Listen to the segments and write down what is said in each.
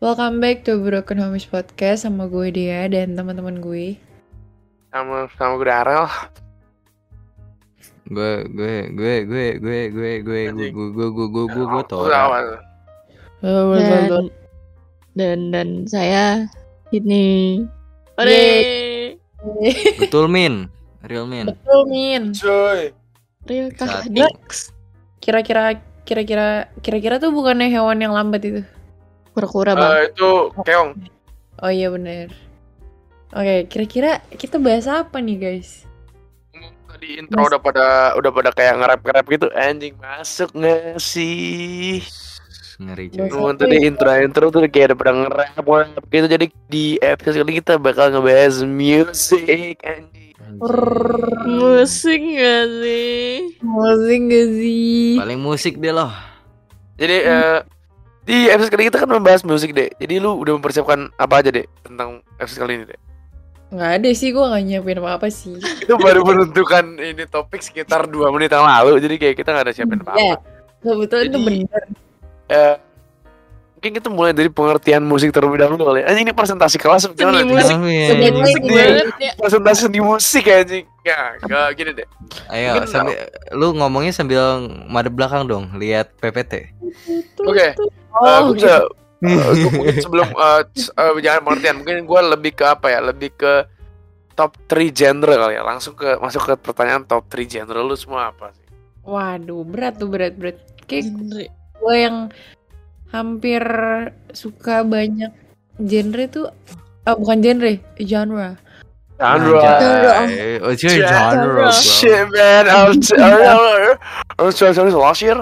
Welcome back to Broken Homies Podcast sama gue dia dan teman-teman gue. sama sama gue Darel gue gue gue gue gue gue gue gue gue gue gue gue gue gue tau dan dan dan saya ini Yeay. betul min real min Betul Min. cuy real kah Satu. Dix Kira-kira kira-kira kira-kira tuh bukannya hewan yang lambat itu? Kura-kura bang Eh, itu keong Oh iya bener. Oke, kira-kira kita bahas apa nih guys? tadi intro udah pada udah pada kayak nge-rap nge-rap gitu anjing masuk nggak sih ngeri. Ngomong tadi intro intro tuh kayak ada pada nge-rap nge-rap gitu jadi di episode kali kita bakal ngebahas music anjing musik gak sih Musik gak sih? paling musik deh loh jadi eh, di episode kali ini kita kan membahas musik deh jadi lu udah mempersiapkan apa aja deh tentang episode kali ini deh Nggak ada sih, gue gak nyiapin apa-apa sih. itu baru menentukan ini topik sekitar dua menit yang lalu jadi kayak kita nggak ada siapin apa-apa Ya, kebetulan itu bener. Eh, mungkin kita mulai dari pengertian musik terlebih dahulu kali. ya. Anjing ini presentasi kelas gimana? Seni musik. Sebagai- musik banget ya Presentasi di musik ya anjing. Ya, gak gini deh. ayo Mungkin sambil lu ngomongnya sambil madep belakang dong lihat PPT Oke. Oh, Eh, gue bisa eh, sebelum eh, c- eh, jangan pengertian, mungkin gue lebih ke apa ya? Lebih ke top 3 genre kali ya. Langsung ke masuk ke pertanyaan top 3 genre lu semua apa sih? Waduh, berat tuh berat berat. Kayak Genre. gue yang hampir suka banyak genre tuh ah bukan genre genre. Genre. Oh Genre. Shit man, last year.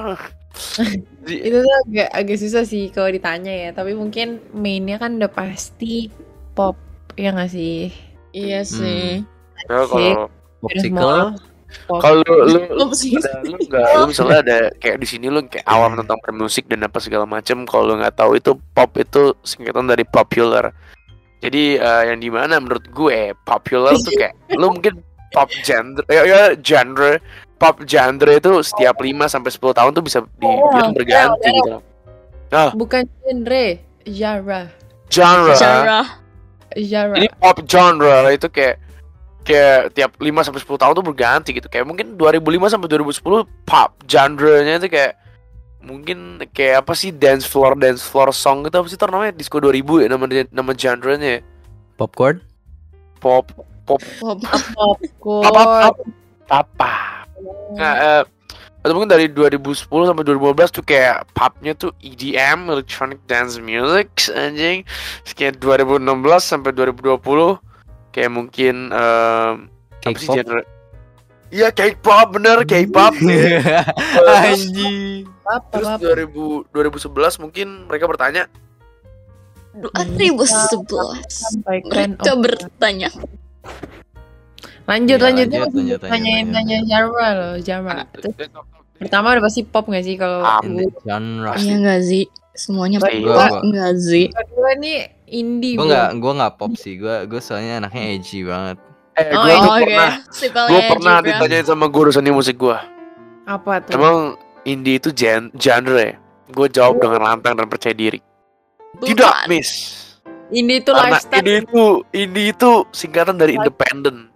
itu tuh agak agak susah sih kalau ditanya ya tapi mungkin mainnya kan udah pasti pop ya nggak sih? Iya sih. Ya, kalau popsicle pop kalau lu, lu ada lu nggak lu misalnya ada kayak di sini lu kayak awam tentang musik dan apa segala macem kalau lu nggak tahu itu pop itu singkatan dari popular. Jadi eh, yang di mana menurut gue popular tuh kayak lu mungkin pop genre ya, ya genre pop genre itu setiap 5 sampai 10 tahun tuh bisa dibilang berganti gitu bukan genre genre. Genre. Cara genre. Ini pop genre itu kayak kayak tiap 5 sampai 10 tahun tuh berganti gitu. Kayak mungkin 2005 sampai 2010 pop genre-nya itu kayak mungkin kayak apa sih dance floor dance floor song gitu apa sih tuh namanya disco 2000 ya nama nama genre-nya ya? popcorn? Pop pop. Apa popcorn. Apa apa nah, eh, atau mungkin dari 2010 sampai 2015 tuh kayak popnya tuh EDM electronic dance music anjing. Terus kayak 2016 sampai 2020 kayak mungkin em, apa sih K-pop? genre? Iya K-pop bener K-pop. Anjing. Apa Terus apa? 2000, 2011 mungkin mereka bertanya. 2011 sampaikan mereka bertanya. Lanjut Ya, lanjut. lanjut, lanjut lanjut, tanyain tanya genre loh genre Terus pertama udah pasti pop gak sih kalau genre. Iya nggak sih? Semuanya Pasti. pop nggak sih? Kedua nih indie gue nggak gue nggak pop sih. Gue gue soalnya anaknya edgy banget. Eh Oh, gue tuh oke. pernah Gue pernah ditanyain sama guru seni musik gue apa tuh? Emang indie itu gen genre ya? Gue jawab dengan lantang dan percaya diri. Tidak Bukan. miss. Indie itu Karena lifestyle. indie itu Indie itu singkatan dari independent.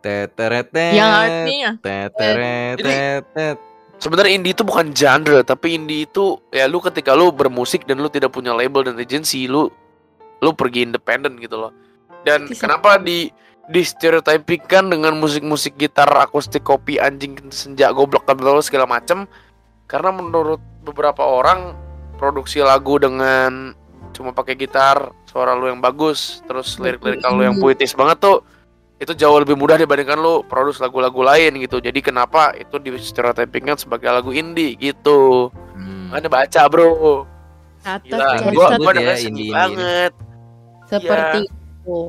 Teteretet yang artinya teteretet. Sebenarnya indie itu bukan genre, tapi indie itu ya lu ketika lu bermusik dan lu tidak punya label dan agency, lu lu pergi independen gitu loh. Dan Bisa. kenapa di di stereotypikan dengan musik-musik gitar akustik kopi anjing senja goblok dan segala macem karena menurut beberapa orang produksi lagu dengan cuma pakai gitar suara lu yang bagus terus lirik-lirik lu yang puitis banget tuh itu jauh lebih mudah dibandingkan lu produksi lagu-lagu lain gitu jadi kenapa itu di stereotypingkan sebagai lagu indie gitu Hmm. mana baca bro gila gua Cacat. gua Ya, seperti itu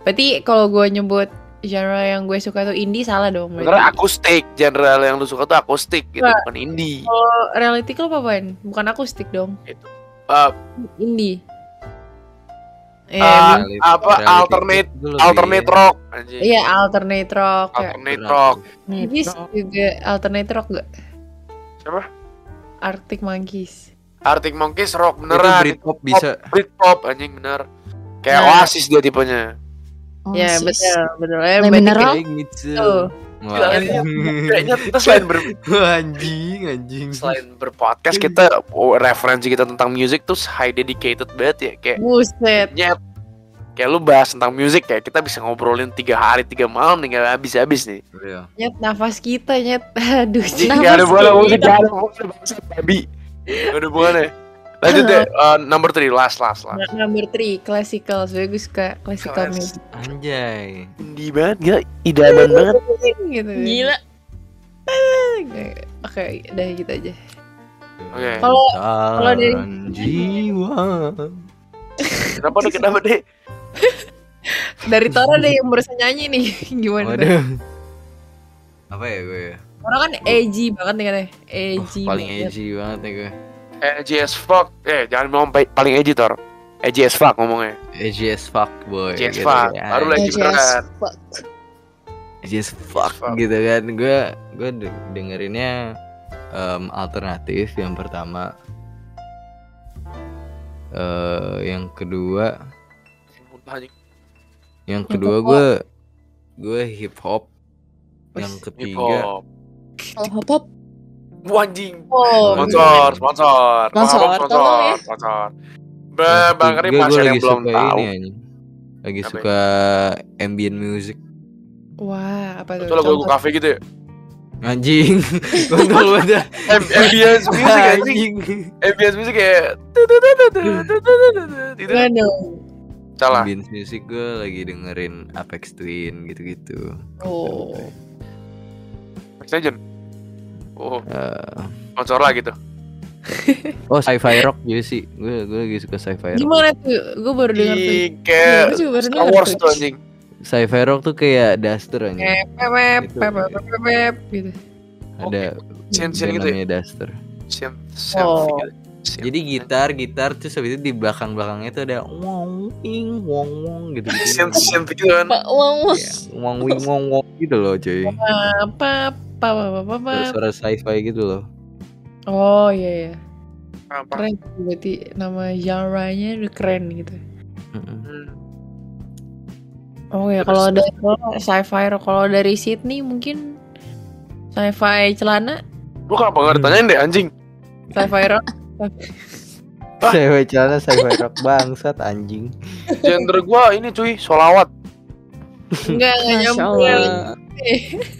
berarti kalau gue nyebut genre yang gue suka tuh indie salah dong berarti. sebenarnya akustik genre yang lu suka tuh akustik gitu Wah. bukan indie Kalau reality club apaan? Bukan akustik dong. Eh, Indie. Eh, Ah, Reality- apa, reality alternate- itu lebih- alternate rock anjing iya alternate rock. ya. alternate rock Monkeys juga alternate rock gak? Siapa? Arctic Monkeys. Arctic Monkeys rock Itu beneran. Britpop bisa. Britpop anjing bener. Kayak Nah. Oasis dia tipenya. Ya Oasis. betul betul. Eh, Mineral? Tuh. Anjing. Kayaknya kita selain ber anjing, anjing. selain berpodcast kita oh, referensi kita tentang music tuh high dedicated banget ya kayak Buset. nyet kayak lu bahas tentang musik kayak kita bisa ngobrolin tiga hari tiga malam nih nggak habis habis nih Real. Nyet nafas kita nyet. Aduh. Jadi Nafas nggak ada bola kita. musik nggak ada babi nggak ada hubungannya lanjut deh uh, number three last last last Nah, Number 3 classical. Soalnya gue suka classical Class. music. Anjay. indie banget gila idaman banget gitu. Gila. Oke, udah gitu aja. Oke. Kalau- kalau dari- jiwa. kenapa deh kenapa deh Dari Tora deh yang barusan nyanyi nih. Gimana? tuh? Waduh. Apa ya gue? Orang kan edgy banget nih katanya. Wah, Edgy. paling banget. edgy banget nih gue. edgy as fuck eh jangan ngomong pa- paling edgy tor edgy as fuck ngomongnya Edgy as fuck boy. edgy as gitu fuck ya. baru lagi Edgy beneran as fuck. Edgy as fuck gitu kan. Gue gue de- dengerinnya em, alternatif yang pertama. eh yang kedua, yang kedua gue gue hip hop. Yang Hip ketiga hop. Kalau hop hop, Wah, anjing Oh, sponsor sponsor Sponsor, Wah, tolong ya. sponsor Ba- bang Gue masih ada yang belum tahu ini anjing. Lagi Apa ya? suka ambient music. Wah, apa tuh? itu lagu-lagu kafe gitu ya Anjing. Kontol banget. Am- ambience music anjing ambience music kayak gitu Waduh. salah Ambient music gue lagi dengerin Apex Twin gitu-gitu. Oh. Legend oh Eh, sponsor lah gitu oh sci-fi rock juga sih. Gue gue lagi suka sci-fi rock. Gimana tuh? Gue baru dengar tuh. Kayak Gue juga baru Star Wars tuh. anjing Sci-fi rock tuh kayak Duster anjing. Pep, pep, Itu. pep, pep, pep, pep, gitu. Ada Sian-sian band gitu ya Duster. Sian, Oh. gitu. Sian. Jadi gitar, gitar terus habis itu di belakang-belakangnya tuh ada wong wing wong wong gitu gitu. Sian, sian gitu kan Pak Wong Wong. wong wing wong wong gitu loh cuy. Apa, apa, apa, apa, apa. Suara sci-fi gitu loh. Oh iya, iya. apa Keren. Berarti nama genre-nya udah keren gitu. Mm-mm. Hmm. Oh ya, kalau dari kalau sci-fi kalau dari Sydney mungkin sci-fi celana, lu kenapa gak ditanyain deh anjing sci-fi rock. Ah. Sci-fi celana sci-fi rock bangsat anjing. genre gua ini cuy solawat Enggak, enggak nyambung.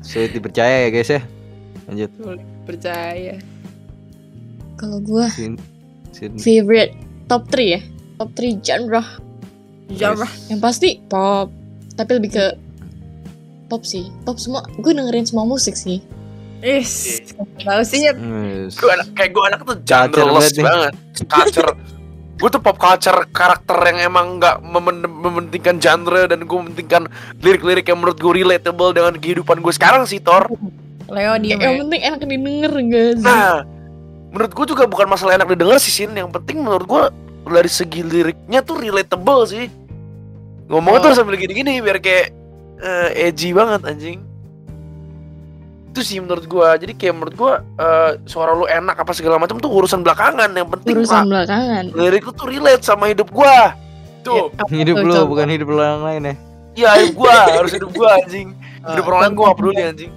Sulit dipercaya ya guys ya. Lanjut. Percaya. Kalau gue Sin, sin. favorite top 3 ya. Top 3 genre. Genre. Yang pasti pop. Tapi lebih ke pop sih. Pop semua. Gue dengerin semua musik sih. Is, tahu sih ya. Yes. Gue anak kayak gue anak tuh nih. banget. Culture. Gue tuh pop culture karakter yang emang nggak memen- mementingkan genre dan gue mementingkan lirik-lirik yang menurut gue relatable dengan kehidupan gue sekarang sih Thor. Leo diem Yang ya. penting enak didengar gak sih? Nah, menurut gue juga bukan masalah enak didengar sih Sin. Yang penting menurut gue dari segi liriknya tuh relatable sih. Ngomongnya tuh Oh. sambil gini-gini biar kayak eh, edgy banget anjing. Itu sih menurut gue. Jadi kayak menurut gue eh, suara lu enak apa segala macam tuh urusan belakangan. Yang penting Urusan Pak, belakangan. lirik lu tuh relate sama hidup gua. Tuh, Apa Hidup lu coba? bukan hidup lu yang lain ya. iya hidup gua, harus hidup gua anjing. Hidup orang lain gua gak peduli anjing.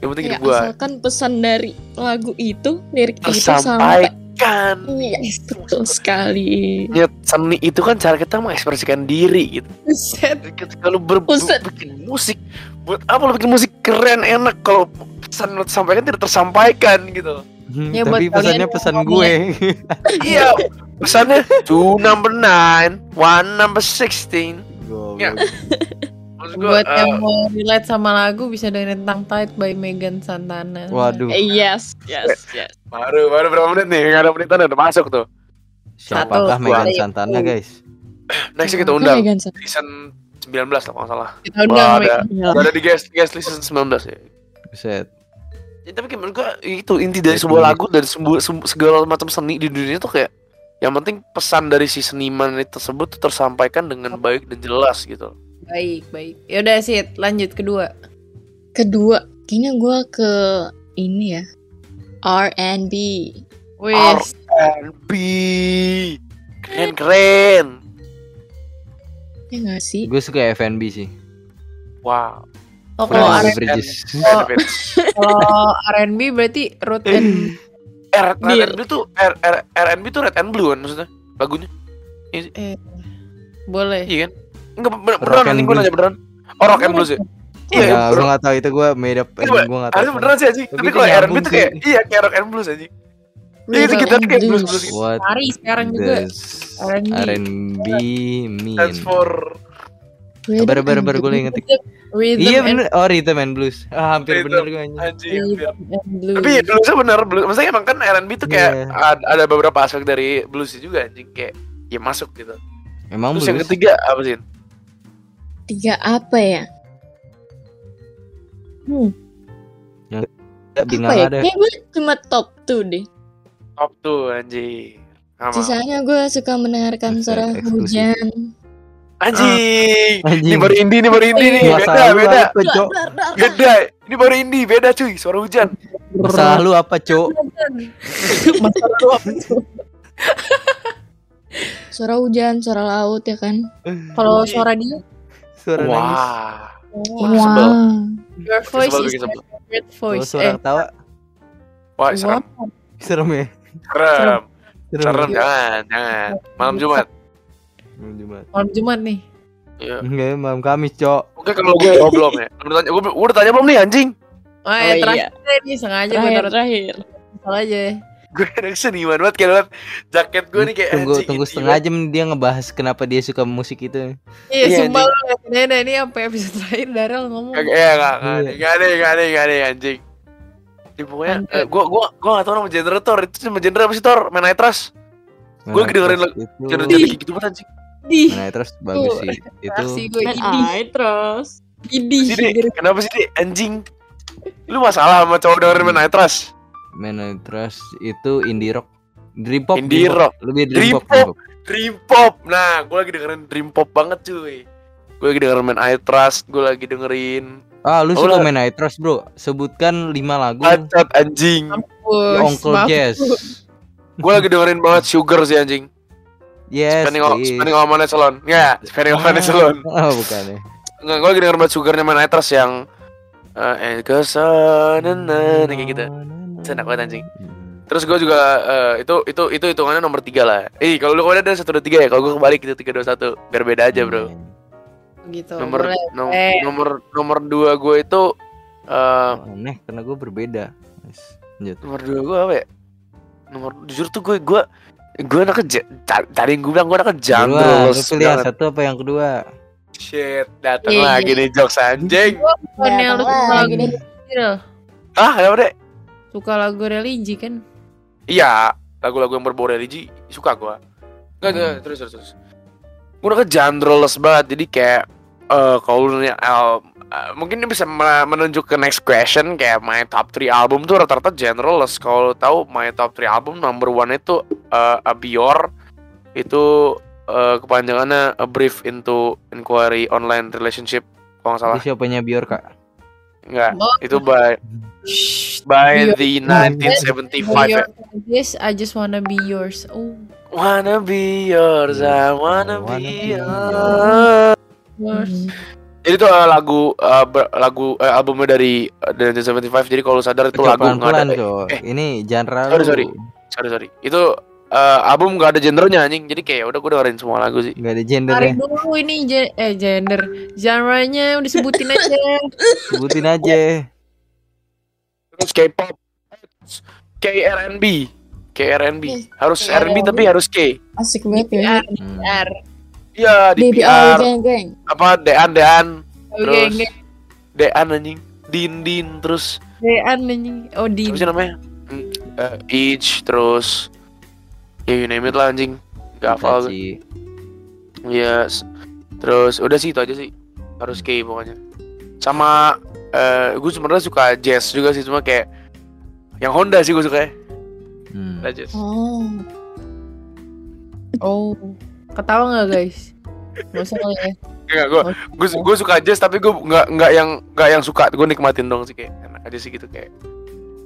Yang penting Ya hidup gua asalkan pesan dari lagu itu, lirik itu sampai tersampaikan. Iya, betul sekali. Nyet, seni itu kan cara kita mengekspresikan diri gitu. Buset. Buset. bikin musik, buat apa lu bikin musik keren enak kalau pesan lu sampaikan tidak tersampaikan gitu. Ya, Tapi pesannya pesan gue. iya, pesannya two number nine, one number sixteen. Ya. Maksud gua, Buat eh, yang mau relate sama lagu bisa dengerin tentang Tight by Megan Santana. Waduh. Eh, Yes, yes, yes. baru baru berapa menit nih? Gak ada menitan udah masuk tuh. Siapakah Satu, Megan Santana guys? Next kita undang Megan Santana. season 19 lah kalau salah. Wah, ada, udah ada di guest guest list season 19 ya. Buset. Ya, tapi kayak menurut gua itu inti dari sebuah lagu dari sebuah se- segala macam seni di dunia tuh kayak yang penting pesan dari si seniman itu tersebut tuh tersampaikan dengan baik dan jelas gitu. Baik, baik. Ya udah sih, lanjut kedua. Kedua, kayaknya gue ke ini ya. R&B. Wis. R&B. Keren keren. Ya nggak sih? Gue suka FNB sih. Wow. Oh, kalau Pharrell R- Bridges. Oh. kalau R&B berarti Root and Deal. R&B tuh R R R&B tuh red and blue kan maksudnya lagunya. boleh. Iya kan? Enggak bener, beneran anjing gue nanya beneran. Oh rock and blues ya? Iya, Ya, bro. gue gak tau itu gue made up Iya, gue gak tau. Harusnya beneran sih anjing. Tapi itu kalau R&B tuh kayak sih. iya kayak rock and blues anjing. Iya Rock itu kita kayak blues. blues gitu. What Cari sekarang juga R&B. Mean? That's for sabar, and sabar, gue ngetik. Rhythm Iya bener, oh rhythm and blues. Ah, hampir Rhythm. bener gue anjing. Tapi bluesnya bener, blues. Maksudnya emang kan R&B tuh kayak Iya. ada, ada beberapa aspek dari blues juga anjing kayak ya masuk gitu. Emang Terus yang blues? ketiga apa sih? Tiga apa ya? Hmm, Bingung apa ya? ada. Kayak gue cuma top 2 deh. Top tuh anjing. Sama. Sisanya gue suka mendengarkan suara Eksklusif. hujan. Anjing. Anjing. Ini baru indie, ini baru indie nih. Beda, beda. apa, Cok? Beda. Ini baru indie, beda cuy. Suara hujan. Masalah lu apa, Cok? Masalah lu apa? Suara hujan, suara laut ya kan? Kalau suara dia, Suara nangis. Wah. wow. sebel. your voice is my favorite Kalau voice. suara Eh, ketawa Wah, serem. wow. serem ya. Serem. Serem. Serem, jangan, jangan. Malam Jumat. Hmm, Jumat. Malam Jumat nih. Iya. Enggak, malam Kamis, Cok. Oke, kalau gue oh, belum ya. Lu tanya, gue, udah tanya belum nih anjing. Oh, Oh, eh, iya. terakhir nih sengaja gue Terakhir, taruh terakhir. salah aja. Gue enak seniman banget kayak liat jaket gue nih kayak tunggu anjing, tunggu setengah jam dia ngebahas kenapa dia suka musik itu. Iya, Iya, sumpah lu ini sampai episode terakhir Daryl ngomong. Kagak ya enggak enggak Iya. enggak ada enggak ada enggak ada anjing. Di pokoknya eh, gua gua gua enggak tahu nama genre Thor. Itu nama genre apa sih Thor? Main Night Rush. Gua lagi dengerin lagu- itu. Genre genre kayak gitu banget anjing. Di, Nah, terus bagus Tuh, sih. Itu gue ini, I terus. ini. Sih, Dik. Kenapa sih, Dik? Anjing. Lu masalah sama cowok dengerin Main Night Rush? Man Trust itu indie rock. Dream pop. Indie dream pop. rock. Lebih dream, Dream pop. pop. dream pop. Nah, gua lagi dengerin Dream pop banget, cuy. Gue lagi dengerin Main Night Rush, gue lagi dengerin Ah, lu Oh, suka main Night Trust, Bro? Sebutkan 5 lagu. Bacot anjing. Ya, Uncle Jazz. Gue lagi dengerin banget Sugar sih anjing. Yes. Spending on, please. spending on money salon. Enggak, spending on money salon. Oh, bukan ya. Enggak, gue lagi denger banget Sugarnya Main Night Rush yang eh eh ke sana kayak gitu. Enak banget, anjing. Terus gue juga eh, itu itu itu hitungannya nomor tiga lah. Eh kalau lu kemarin ada satu dua tiga ya, kalau gue kebalik itu tiga dua satu, biar beda aja bro. Gitu. Nomor boleh. nom- Eh. nomor nomor dua gue itu eh Oh, aneh karena gue berbeda. Lanjut. nomor dua gue apa ya? Nomor jujur tuh gue gue gue anaknya tadi gue bilang gue anaknya lu jandros pilih yang satu apa yang kedua? Shit, datang Iya, lagi nih jokes anjing. Bukannya lu suka lagu lagi. Daryl? Ah, kenapa deh? Suka lagu religi kan? Iya, lagu-lagu yang berbau religi suka gua. Enggak, enggak, Hmm. terus terus terus. Gua udah genreless banget, jadi kayak eh kalau lu nanya al- eh, mungkin ini bisa me- menunjuk ke next question kayak my top 3 album tuh rata-rata genreless. Kalau tahu my top 3 album number one itu eh A Bior itu eh, kepanjangannya A Brief into Inquiry Online Relationship kalau nggak salah. Itu siapanya Bior, Kak? Enggak, Oh. itu by by Bior. the 1975 ya. This I just wanna be yours. Oh, Wanna be yours, I wanna Wanna be be yours. yours. Jadi itu uh, lagu uh, ber- lagu uh, albumnya dari uh, 1975. Jadi kalau lu sadar itu lagu nggak ada. Eh. Ini genre Sorry, lu. sorry. Sorry sorry. Itu uh, album nggak ada genrenya anjing. Jadi kayak udah gue dengerin semua lagu sih. Nggak ada Tarik gendernya. dulu ini je- eh gender, genre-nya udah sebutin aja. Sebutin aja. Terus K-pop, K-R&B, K-R&B. Yes. Harus K-R&B. R&B tapi harus K. Asik banget ya. Hmm. DPR. Iya, Baby DPR. oh geng geng. Apa Dean Dean Oke, Terus. Dean anjing. Din Din terus Dean anjing. Oh, di. apa sih namanya? Eh, Each terus ya you name it lah anjing. Gak hafal. Itachi. Yes. Terus udah sih itu aja sih. Harus K pokoknya. Sama eh gue sebenarnya suka jazz juga sih cuma kayak yang Honda sih gue suka ya. Hmm. Jazz. Oh. Oh. Ketawa nggak guys? Gak usah kali ya. Enggak, gue gue gue suka jazz tapi gue nggak nggak yang nggak yang suka gue nikmatin dong sih kayak enak aja sih gitu kayak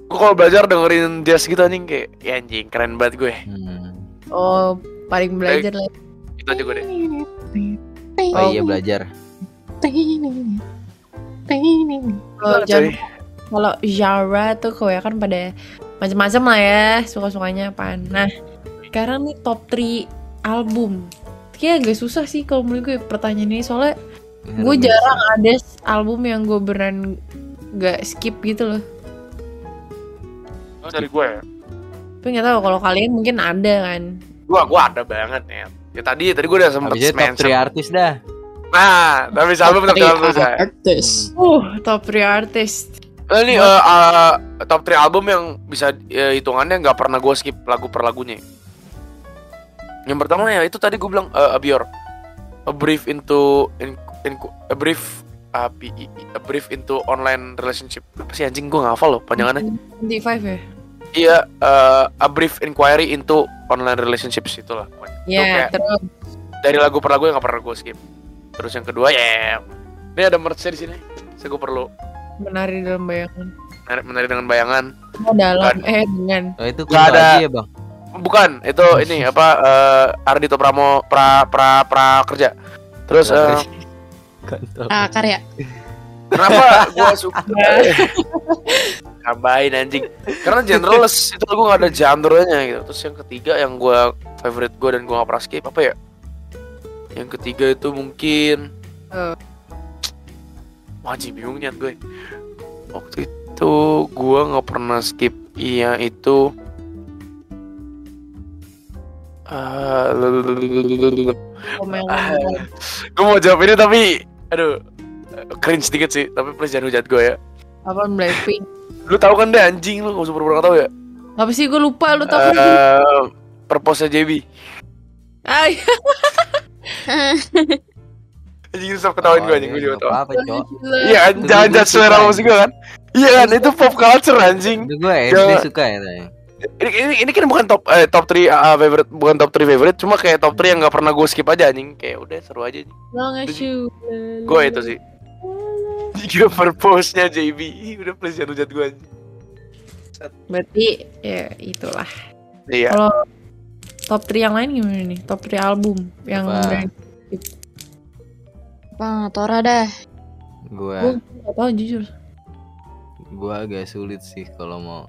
Gue kalau belajar dengerin jazz gitu anjing kayak ya anjing keren banget gue. Hmm. Oh, paling belajar lah. Itu aja gue deh. Oh iya belajar. Kalau genre tuh kebanyakan pada macam-macam lah ya suka-sukanya apaan. Nah, sekarang nih top 3 album. Kayak agak susah sih kalau menurut gue pertanyaan ini soalnya gue Rumit. jarang ada s- album yang gue beneran gak skip gitu loh. Oh, dari gue ya. Tapi nggak tahu kalau kalian mungkin ada kan. Gua gua ada banget ya. Ya tadi tadi gue udah sempet top mention. 3 artis dah. Nah, tapi album top 3 album saya. artis. Uh, top 3 artist. Eh, Ini eh, eh, top 3 album yang bisa eh, hitungannya nggak pernah gue skip lagu per lagunya. Yang pertama ya itu tadi gue bilang eh, Abior. A brief into in, in- a brief a, B- I- a brief into online relationship. Apa sih anjing gue hafal loh panjangannya. 25 ya? Iya, eh, a brief inquiry into online relationships itulah. pokoknya. Itu Ya, kayak terus dari lagu per lagu yang gak pernah gue skip. Terus yang kedua ya, ini ada merch di sini. Saya gue perlu menari dalam bayangan. menari, menari dengan bayangan. Oh, dalam Bukan. eh dengan Oh itu kunto ada. ya bang. Bukan, itu ini apa eh, Ardito Pramo pra pra pra kerja. Terus eh, Kantor. Ah, karya. kenapa gue suka tambahin anjing? Karena genreless itu lagu gak ada genre-nya gitu. Terus yang ketiga yang gue favorite gue dan gue gak pernah skip apa ya? Yang ketiga itu mungkin Eh. wajib bingung niat gue. Waktu itu gue nggak pernah skip iya itu Ah, gue mau jawab ini tapi aduh cringe sedikit sih tapi please jangan hujat gue ya apa Blackpink. lu tahu kan deh anjing lu gak usah pura-pura tahu ya Apa sih gue lupa lu tau kan? Eh, purpose JB Ay, anjing stop ketawain gue anjing gue juga cok? iya kan jangan judge selera musik gue kan iya kan itu pop culture anjing gue SD Jangan- suka ya. Ini, ini, ini kan bukan top eh, top 3 favorite bukan top 3 favorite cuma kayak top 3 yang gak pernah gue skip aja anjing kayak udah seru aja long as you. gue itu sih Juga purpose-nya JB udah please jangan hujat gue anjing Berarti ya itulah. iya Kalau top 3 yang lain gimana nih? Top 3 album yang Apa? beneran- Bang, Tora dah. Gue gue gak tau jujur. gue agak sulit sih kalau mau.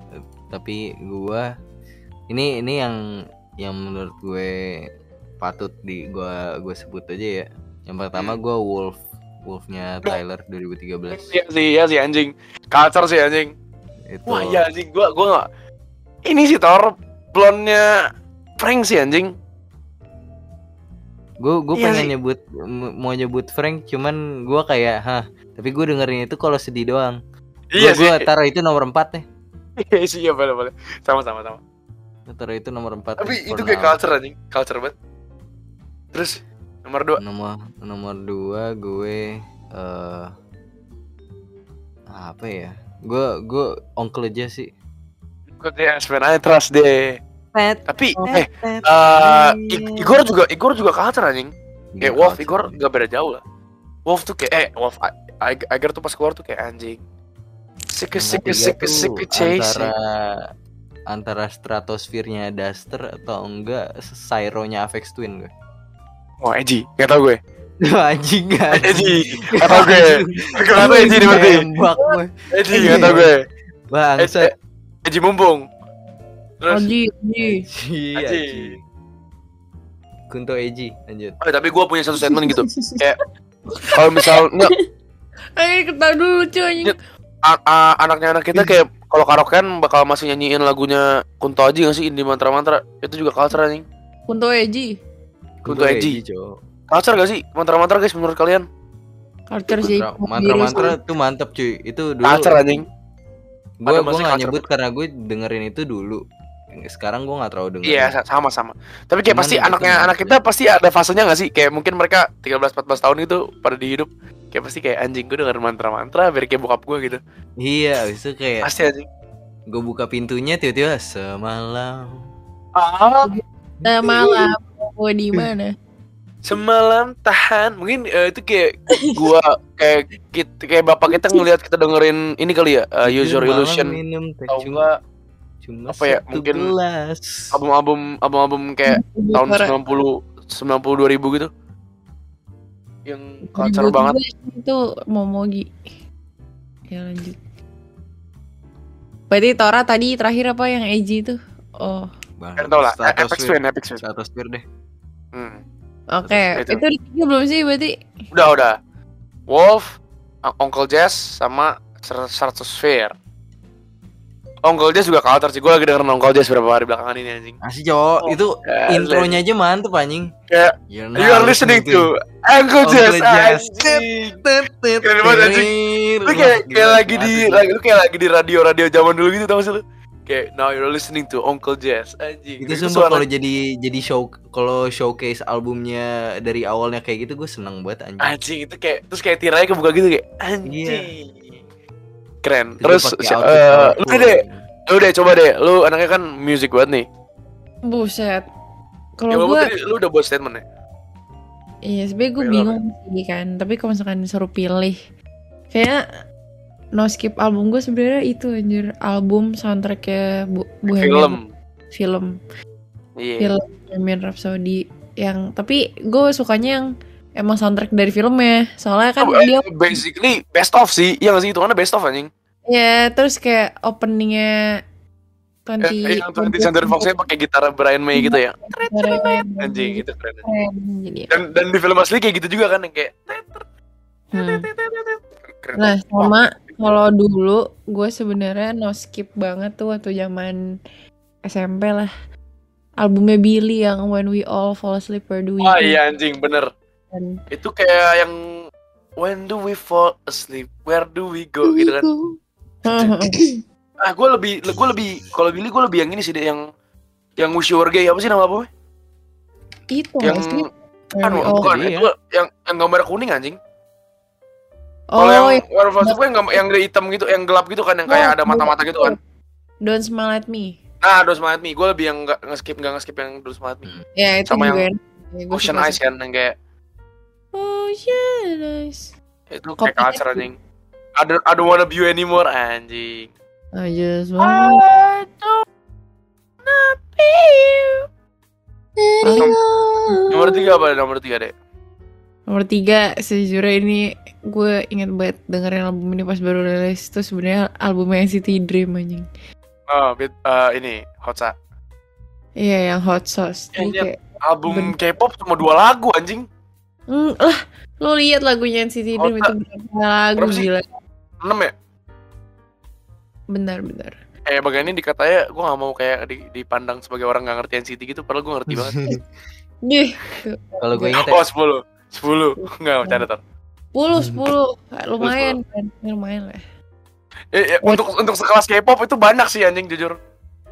Tapi gue ini ini yang yang menurut gue patut di gue gue sebut aja ya. Yang pertama Hmm. gue Wolf Wolfnya Tyler 2013 Iya sih, iya sih anjing. Culture sih anjing. itu Wah iya anjing, gua gua nggak. Ini sih Thor blonnya Frank sih anjing. gue gue Iya pengen sih. nyebut mau nyebut Frank cuman gue kayak hah tapi gue dengerin itu kalau sedih doang Iya gue taruh itu nomor 4 nih Iya sih, iya boleh boleh. Sama sama sama. Taruh itu nomor 4 Tapi itu kayak culture anjing, culture banget. Terus nomor dua nomor nomor dua gue eh apa ya gue gue onkel aja sih gue kayak sebenarnya trust deh. Tapi Oh. eh eh, I- Igor juga Igor juga culture anjing. Kayak Wolf. Igor gak beda jauh lah. Wolf tuh kayak eh Wolf I- I- Iger tuh pas keluar tuh kayak anjing. Sike tiga sike tuh sike chase. antara antara stratosfernya Duster atau enggak Cyro-nya Avex Twin gue Wah, Eji, gak tau gue. anjing gak Eji, gak tau gue. Kenapa Eji nih berarti? Eji, gak tau gue. Bangsa Eji, Eji mumpung. Terus. Iya Aji. Ci. Kunto Eji lanjut oh, tapi gue punya satu statement gitu. Kayak kalau misal nggak Eh, ketawa dulu cuy anaknya anak kita kayak kalau karaokean bakal masih nyanyiin lagunya Kunto Aji gak sih? Indie Mantra Mantra. Itu juga culture anjing. Kunto Eji. Kunto cowok. culture gak sih? Mantra Mantra guys menurut kalian? Culture sih. Mantra mantra tuh mantep cuy. Itu dulu culture anjing. Gue gue masih nggak nyebut karena gue dengerin itu dulu sekarang gue nggak terlalu dengerin. Iya sa- sama sama. Tapi kayak Cuman pasti anaknya anak kita pasti ada fasenya gak sih? Kayak mungkin mereka 13-14 tahun itu pada dihidup kayak pasti kayak anjing gue denger mantra mantra biar kayak bokap gue gitu. Iya itu kayak pasti anjing. gue buka pintunya tiba-tiba semalam. Ah. Nah, malam mau di mana? semalam tahan. Mungkin eh, itu kayak gua kayak kita, kayak bapak kita ngelihat kita dengerin ini kali ya uh, Use Your Malam Illusion. minum teh atau cuma, enggak cuma apa ya, mungkin album-album album-album kayak tahun Suara- 90 90 2000 gitu. Yang Ribut banget. itu Momogi. Ya lanjut. Berarti Tora tadi terakhir apa yang Eiji itu? Oh. Bang, kan tau lah Apex Stratosphere. Twin Apex Twin. Stratosphere deh. hmm. oke Itu. itu. tiga belum sih berarti? Udah udah. Wolf Uncle Jazz sama Stratosphere Uncle Jazz juga culture sih gue lagi dengerin Uncle Jazz beberapa hari belakangan ini anjing Asik cowok, Oh, itu Asli. intronya aja mantep anjing. Kayak, You're You are listening to Uncle Jazz anjing. Keren banget, anjing. Lu kayak kayak lagi di lagi lu kayak lagi di radio-radio zaman dulu gitu tau sih lu? Kayak now you're listening to Uncle Jazz anjing. itu Itu sumpah kalau jadi jadi show kalau showcase albumnya dari awalnya kayak gitu gue seneng banget anjing. anjing itu kayak terus kayak tiranya kebuka gitu kayak anjing. Keren. Terus eh, colorful. lu deh, lu deh coba deh. Lu anaknya kan music banget nih. buset Ya, kalau walaupun gue lu udah buat statement ya. iya sebenernya gue bingung sih kan tapi kalau misalkan disuruh pilih kayak no skip album gue sebenarnya itu anjir album soundtracknya Bu Bohemian Film. film Iya. film Bohemian Rhapsody yang tapi gue sukanya yang emang soundtrack dari filmnya soalnya kan Oh, eh, dia basically best of sih. Iya gak sih? Itu best of anjing. ya terus kayak openingnya Yang, 20 yang 20 Century Fox-nya pakai gitar Brian May gitu ya. keren, Anjing itu keren. keren jadi Dan dan di film asli kayak gitu juga kan yang kayak hmm. keren. nah sama kalau dulu gue sebenarnya no skip banget tuh waktu zaman SMP lah albumnya Billy yang When We All Fall Asleep Where Do We Go iya anjing bener. Kan. Itu kayak yang When do we fall asleep? Where do we go? Gitu kan. Ah, gue lebih, gue lebih, kalau Billy gue lebih yang ini sih deh, yang yang Wish You Were Gay apa sih nama apa? itu Yang kan We All- bukan Iya. itu yang yang gambar kuning anjing. oh Kalau yang yang Where of Asleep yang yang hitam gitu, yang gelap gitu kan, yang kayak Oh, ada mata-mata gitu kan. Don't Smile at Me Nah, Don't Smile at Me, gue lebih yang nggak nge-skip nggak nge-skip yang Don't Smile at Me. Ya itu Sama juga yang. Ya, Ocean Eyes kan, yang kayak Ocean Eyes itu Kopi kayak culture itu. anjing. I don't, I don't wanna be you anymore anjing. I just I don't wanna be you. Paling Nomor tiga apa? Nomor tiga deh. Nomor tiga, sejujurnya ini gue inget banget dengerin album ini pas baru rilis Itu sebenarnya albumnya NCT Dream anjing Oh, bit, eh, ini Hotsa. Iya yang Hot Sauce Iya, kayak, Album Ben- K-pop cuma dua lagu anjing. "Hmm, lah lo lihat lagunya NCT Dream Hot- itu berapa lagu Berapa gila. Enam ya? Benar-benar Eh bagian ini dikatanya gue gak mau kayak di- dipandang sebagai orang gak ngerti NCT gitu Padahal gue ngerti banget. Dih, Kalau gue ingat ya, Oh 10 10 Enggak bercanda tar. 10, 10 Lumayan kan, lumayan lah eh, eh, Untuk untuk sekelas K-pop itu banyak sih anjing jujur.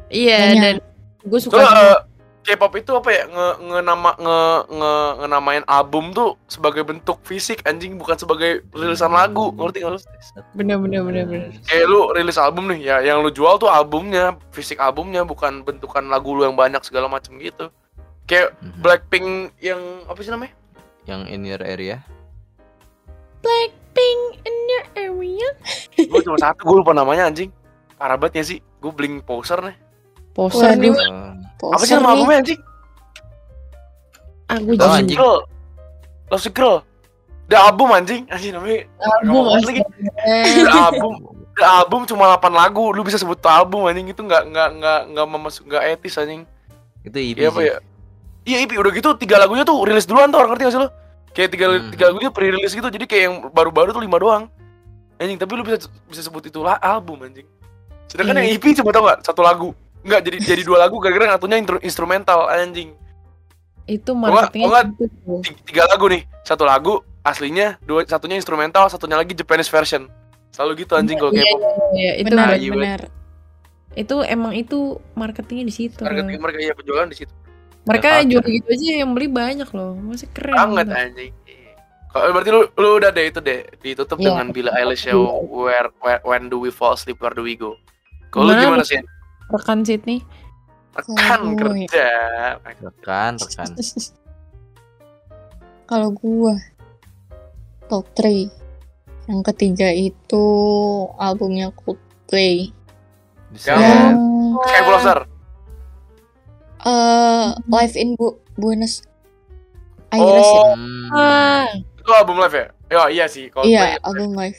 Iya Banyak. dan gue suka sama- eh, K-pop itu apa ya nge, nge nama nge, nge, ngenamain album tuh sebagai bentuk fisik anjing bukan sebagai rilisan lagu ngerti nggak lu? Bener-bener bener-bener Kayak lu rilis album nih ya yang lu jual tuh albumnya fisik albumnya bukan bentukan lagu lu yang banyak segala macam gitu. Kayak Mhm. Blackpink yang apa sih namanya? yang in your area. Blackpink in your area Gue cuma satu gue lupa namanya anjing. Parah banget ya sih. Gue bling poser nih. Poster nih Oh, Apa sih nama albumnya anjing? Aku jadi anjing. Girl. Love Sick Girl. The album anjing. Anjing namanya. album lagi. The album. The album cuma 8 lagu. Lu bisa sebut tuh album anjing itu nggak nggak nggak nggak memasuk nggak etis anjing. Itu EP Iya apa ya? Iya IP udah gitu tiga lagunya tuh rilis duluan tuh orang ngerti gak sih lo? Kayak tiga, Hmm. tiga lagunya pre-release gitu jadi kayak yang baru-baru tuh lima doang. Anjing tapi lu bisa bisa sebut itu lah album anjing. Sedangkan Iya. yang EP cuma tau gak satu lagu. Enggak jadi jadi dua lagu gara-gara intro- instrumental anjing. itu marketingnya enggak. gitu tuh. Tiga, tiga lagu nih, satu lagu aslinya, dua satunya instrumental, satunya lagi Japanese version. Selalu gitu anjing kalau Iya, K-pop. iya, itu benar iya, benar itu emang itu marketingnya di situ Harga mereka iya penjualan di situ. mereka Ya, jual gitu aja yang beli banyak loh masih keren Banget gitu. anjing. Kalau berarti lu lu udah deh itu deh ditutup Iya. dengan Billie Eilish ya where, where when do we fall asleep where do we go. Kalau lu gimana sih? Rekan Sydney Rekan gue- kerja. Rekan, rekan. Kalau gua top 3. Yang ketiga itu albumnya Coldplay. Yang- ya. Sky Blaster. eh Live in Bu- Buenos Aires ya? Oh, Hmm. Ah, itu album live ya? Ya, iya sih. Coldplay. Iya, album live.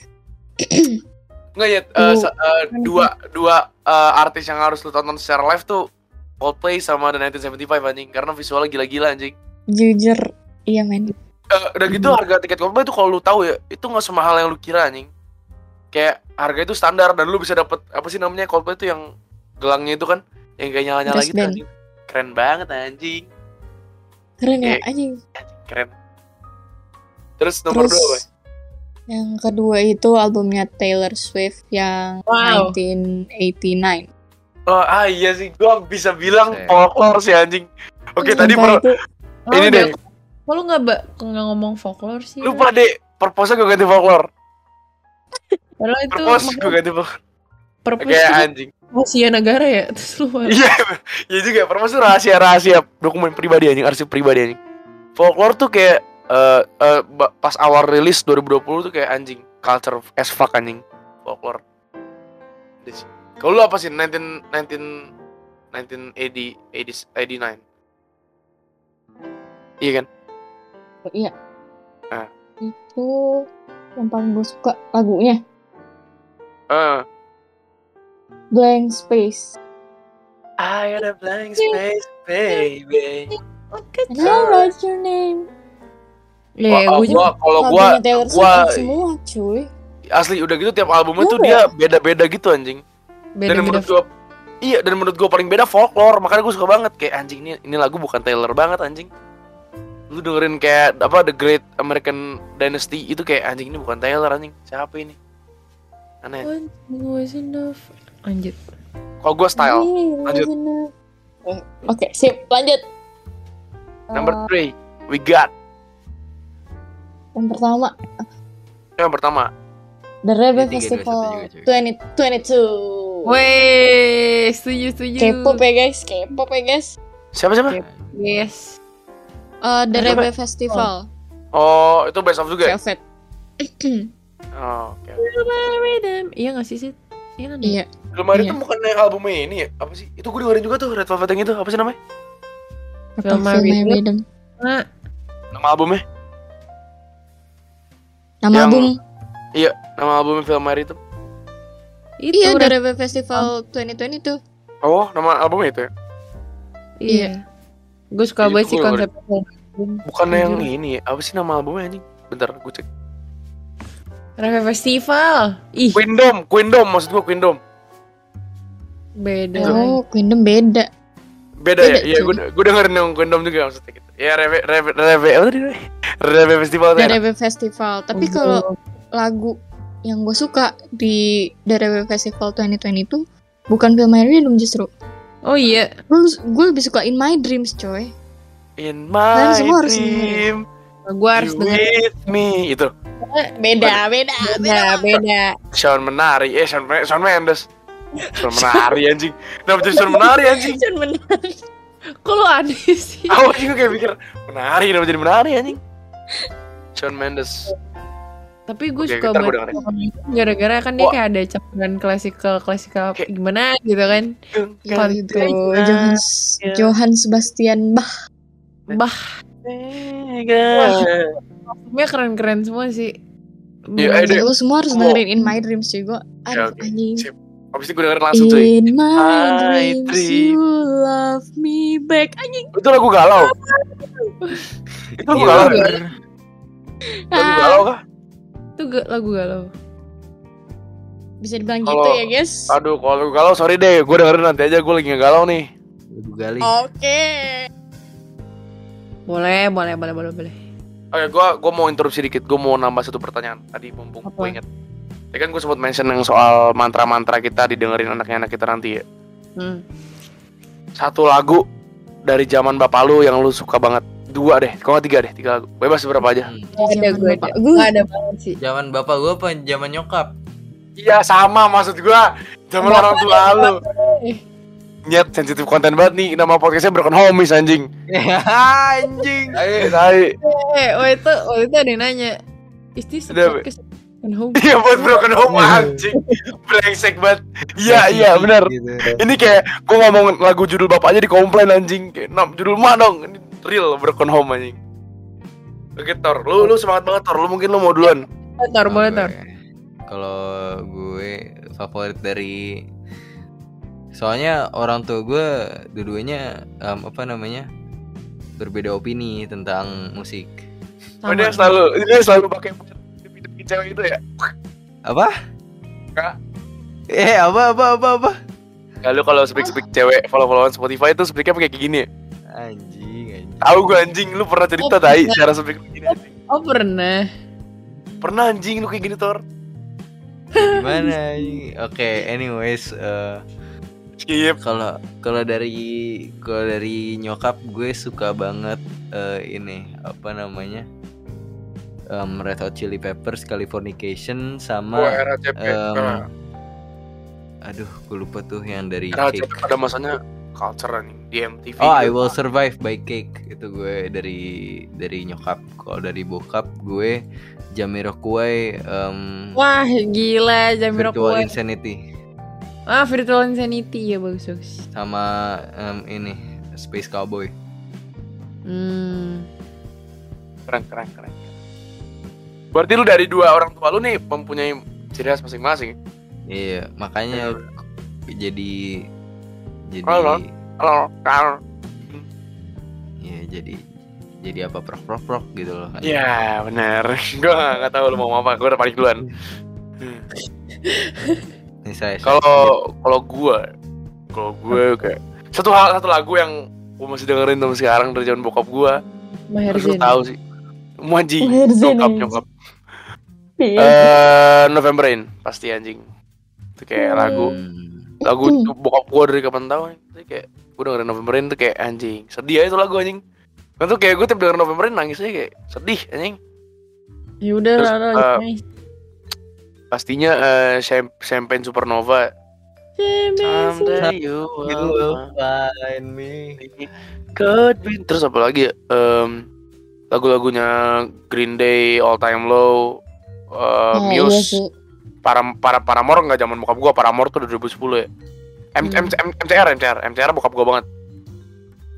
Nggak ya, sa- eh, dua dua eh, artis yang harus lu tonton secara live tuh Coldplay sama The 1975 anjing karena visualnya gila-gila anjing. Jujur, iya men. Eh, udah gitu harga tiket Coldplay tuh kalau lu tahu ya, itu nggak semahal yang lu kira anjing. Kayak harga itu standar dan lu bisa dapet apa sih namanya Coldplay tuh yang gelangnya itu kan yang kayak nyala-nyala gitu anjing. Keren banget anjing. Keren ya anjing. Keren. Terus nomor Terus dua apa? Yang kedua itu albumnya Taylor Swift yang Wow. 1989. Oh, ah iya sih, gua bisa bilang folklore sih anjing. Oke, tadi Sumpah pro, itu oh, ini deh, Kok lu nggak ba- nggak ngomong folklore sih? lupa deh, purpose gue ganti folklore. Padahal itu Purpose gue ganti folklore. Kayak anjing. rahasia negara ya. Terus lu Iya, iya juga. Purpose tuh rahasia-rahasia dokumen pribadi anjing, arsip pribadi anjing. Folklore tuh kayak eh eh, ba- pas awal rilis 2020 tuh kayak anjing, culture as fuck anjing. Folklore. Kalau lu apa sih 19 19 1980 80 89? Iya kan? iya. Ah. Itu yang paling gue suka lagunya Eh, Blank Space. I got a blank space, baby. I write your name. Ya, juga gua kalau gua gua enak semua cuy. asli udah gitu tiap albumnya tuh Iya. dia beda-beda gitu anjing. dan beda-beda. menurut gua iya dan menurut gua paling beda folklore makanya gua suka banget kayak anjing ini ini lagu bukan Taylor banget anjing lu dengerin kayak apa The Great American Dynasty itu kayak anjing ini bukan Taylor anjing siapa ini aneh. Lanjut. kalau gua style lanjut. Eh, Oke, sip, lanjut. number Eh, three we got yang pertama, yang pertama The Rebel Festival satu juga, cuy. 2022. Weh, setuju setuju. K-pop ya guys, K-pop ya guys. siapa siapa. Yes. Eh, The? Rebel Festival, oh itu best of juga ya? Velvet. oh, oke Rhythm. Iya gak sih sih? Iya kan? Iya, Lemari Iya. itu bukan yang albumnya ini ya apa sih itu gua dengerin juga tuh Red Velvet yang itu apa sih namanya My Rhythm. Rhythm. Nah, nama albumnya Nama Yang- album. nama albumnya Film My Rhythm itu Iya. Rebel Festival 2020 tuh. oh nama albumnya itu ya Iya. Gue suka Itu banget sih gua konsepnya. bukan yang Jujur. ini apa sih nama albumnya anjing bentar gua cek Reve Festival. Ih, Queendom, Queendom maksud gua Queendom. beda. Oh, Queendom beda. Beda ya? Beda, Iya, gua, gua dengerin yang Queendom juga maksudnya gitu. Ya Reve Reve Reve apa tadi? Reve Festival enak. Rebel Festival. Tapi Oh, kalau lagu yang gue suka di The Rebel Festival 2020 itu bukan Feel My Rhythm justru. Oh iya. Gue lebih suka In My Dreams coy. In my semua harus dream, Gue harus you denger. with me itu. Beda, beda, Beda, beda. Sean Menari, eh Sean, Shawn Mendes. Sean Menari anjing. Kenapa jadi Sean Menari anjing? Jangan benar. Kok lu aneh sih? Aku juga kayak pikir Menari kenapa jadi Menari anjing? Sean Mendes. Tapi gue Oke, suka banget gara-gara kan dia Wah. kayak ada campuran klasikal klasikal Kayak- gimana gitu kan. Ya Pan- itu Iya. Johann Iya. Johann Sebastian Bach. Bah, Wah. Keren-keren semua sih. Iya, Bener. eh, Lu semua harus Oh. dengerin In My Dreams juga. Aduh oke. anjing. Sip. Abis itu gue dengerin langsung cuy. In my dreams dream. you love me back. Anjing. Itu lagu galau. itu lagu galau. Iya. ya? Lagu galau kah? Itu lagu galau. Bisa dibilang Kalau- gitu ya guys. Aduh, kalau lagu galau sorry deh, gue dengerin nanti aja gue lagi galau nih. Lagu gali. Oke. Boleh, boleh, boleh, boleh, boleh. Oke, gue gua mau interupsi dikit, gue mau nambah satu pertanyaan tadi mumpung gue inget. Ya kan gue sempat mention yang soal mantra-mantra kita didengerin anaknya anak kita nanti ya. Hmm. Satu lagu dari zaman bapak lu yang lu suka banget. Dua deh, kalau nggak tiga deh, tiga lagu. Bebas berapa aja. Hmm. Dari Ada gue ada. gue. Gak ada banget sih. Zaman bapak gua apa zaman nyokap? Iya sama maksud gue. Zaman orang tua lu. Nyet sensitif konten banget nih Nama podcastnya Broken Homies anjing anjing Ayo, tai Eh, oh itu, oh itu ada yang nanya. Is this podcast on home? Iya buat Broken Home anjing Brengsek banget Iya iya benar Gitu. Ini kayak gue ngomong lagu judul bapaknya di komplain anjing kayak nam judul mah dong ini real broken home anjing. Oke Tor, lu lu semangat banget Tor, lu mungkin lu mau duluan. Tor, boleh tor. Kalau gue favorit dari soalnya orang tua gue dua-duanya em, apa namanya berbeda opini tentang musik. Oh, dia selalu dia selalu pakai cewek itu ya. Apa? Enggak. Eh apa apa apa apa? Ya lu kalau speak speak cewek follow-followan Spotify itu speaknya pakai kayak gini ya. Anjing anjing. Tahu gue anjing, lu pernah cerita Oh, tai cara speak begini anjing. Oh pernah. Pernah anjing lu kayak gini Tor. Gimana? anjing? Oke, anyways eh, Skip. kalau kalau dari kalau dari nyokap gue suka banget eh, ini apa namanya Em, Red Hot Chili Peppers Californication sama em, Nah, aduh gue lupa tuh yang dari era Cake. Pada masanya culture anjing di MTV. Oh I. Will Survive by Cake itu gue dari dari nyokap kalau dari bokap gue Jamiroquai um, Wah gila Virtual Jamiroquai. Insanity Ah Virtual Insanity ya bagus bagus. sama em, ini Space Cowboy Hmm. keren keren keren. Berarti lu dari dua orang tua lu nih mempunyai ciri khas masing-masing. iya makanya jadi jadi Halo. Halo, Kar. ya jadi jadi apa prok prok prok gitu loh Ya benar. Gua nggak nggak tahu lu mau ngomong apa. Gua udah paling duluan. Nih saya Kalau kalau gua, kalau gue kayak satu hal satu lagu yang gua masih dengerin sampai sekarang dari zaman bokap gua. Maher Zain. tahu sih. Muaji, Maher Zain, nyokap anjing. nyokap. Iya. Eh November Rain pasti anjing. Itu kayak lagu Hmm. lagu itu bokap gua dari kapan tahu itu kayak gua dengerin November Rain tuh kayak anjing. Sedih aja itu lagu anjing. Kan tuh kayak gue tiap denger November Rain nangis aja kayak sedih anjing. Ya udah Terus, lah eh, nice. Pastinya eh, Cham- Champagne Supernova. Someday you You will find me Could be. Terus apa lagi ya? Em, lagu-lagunya Green Day, All Time Low, eh, Oh, iya Muse, sih. para para Paramore nggak zaman bokap gua, Paramore tuh udah 2010 ya. M, Hmm. M, M- MCR, MCR, MCR bokap gua banget.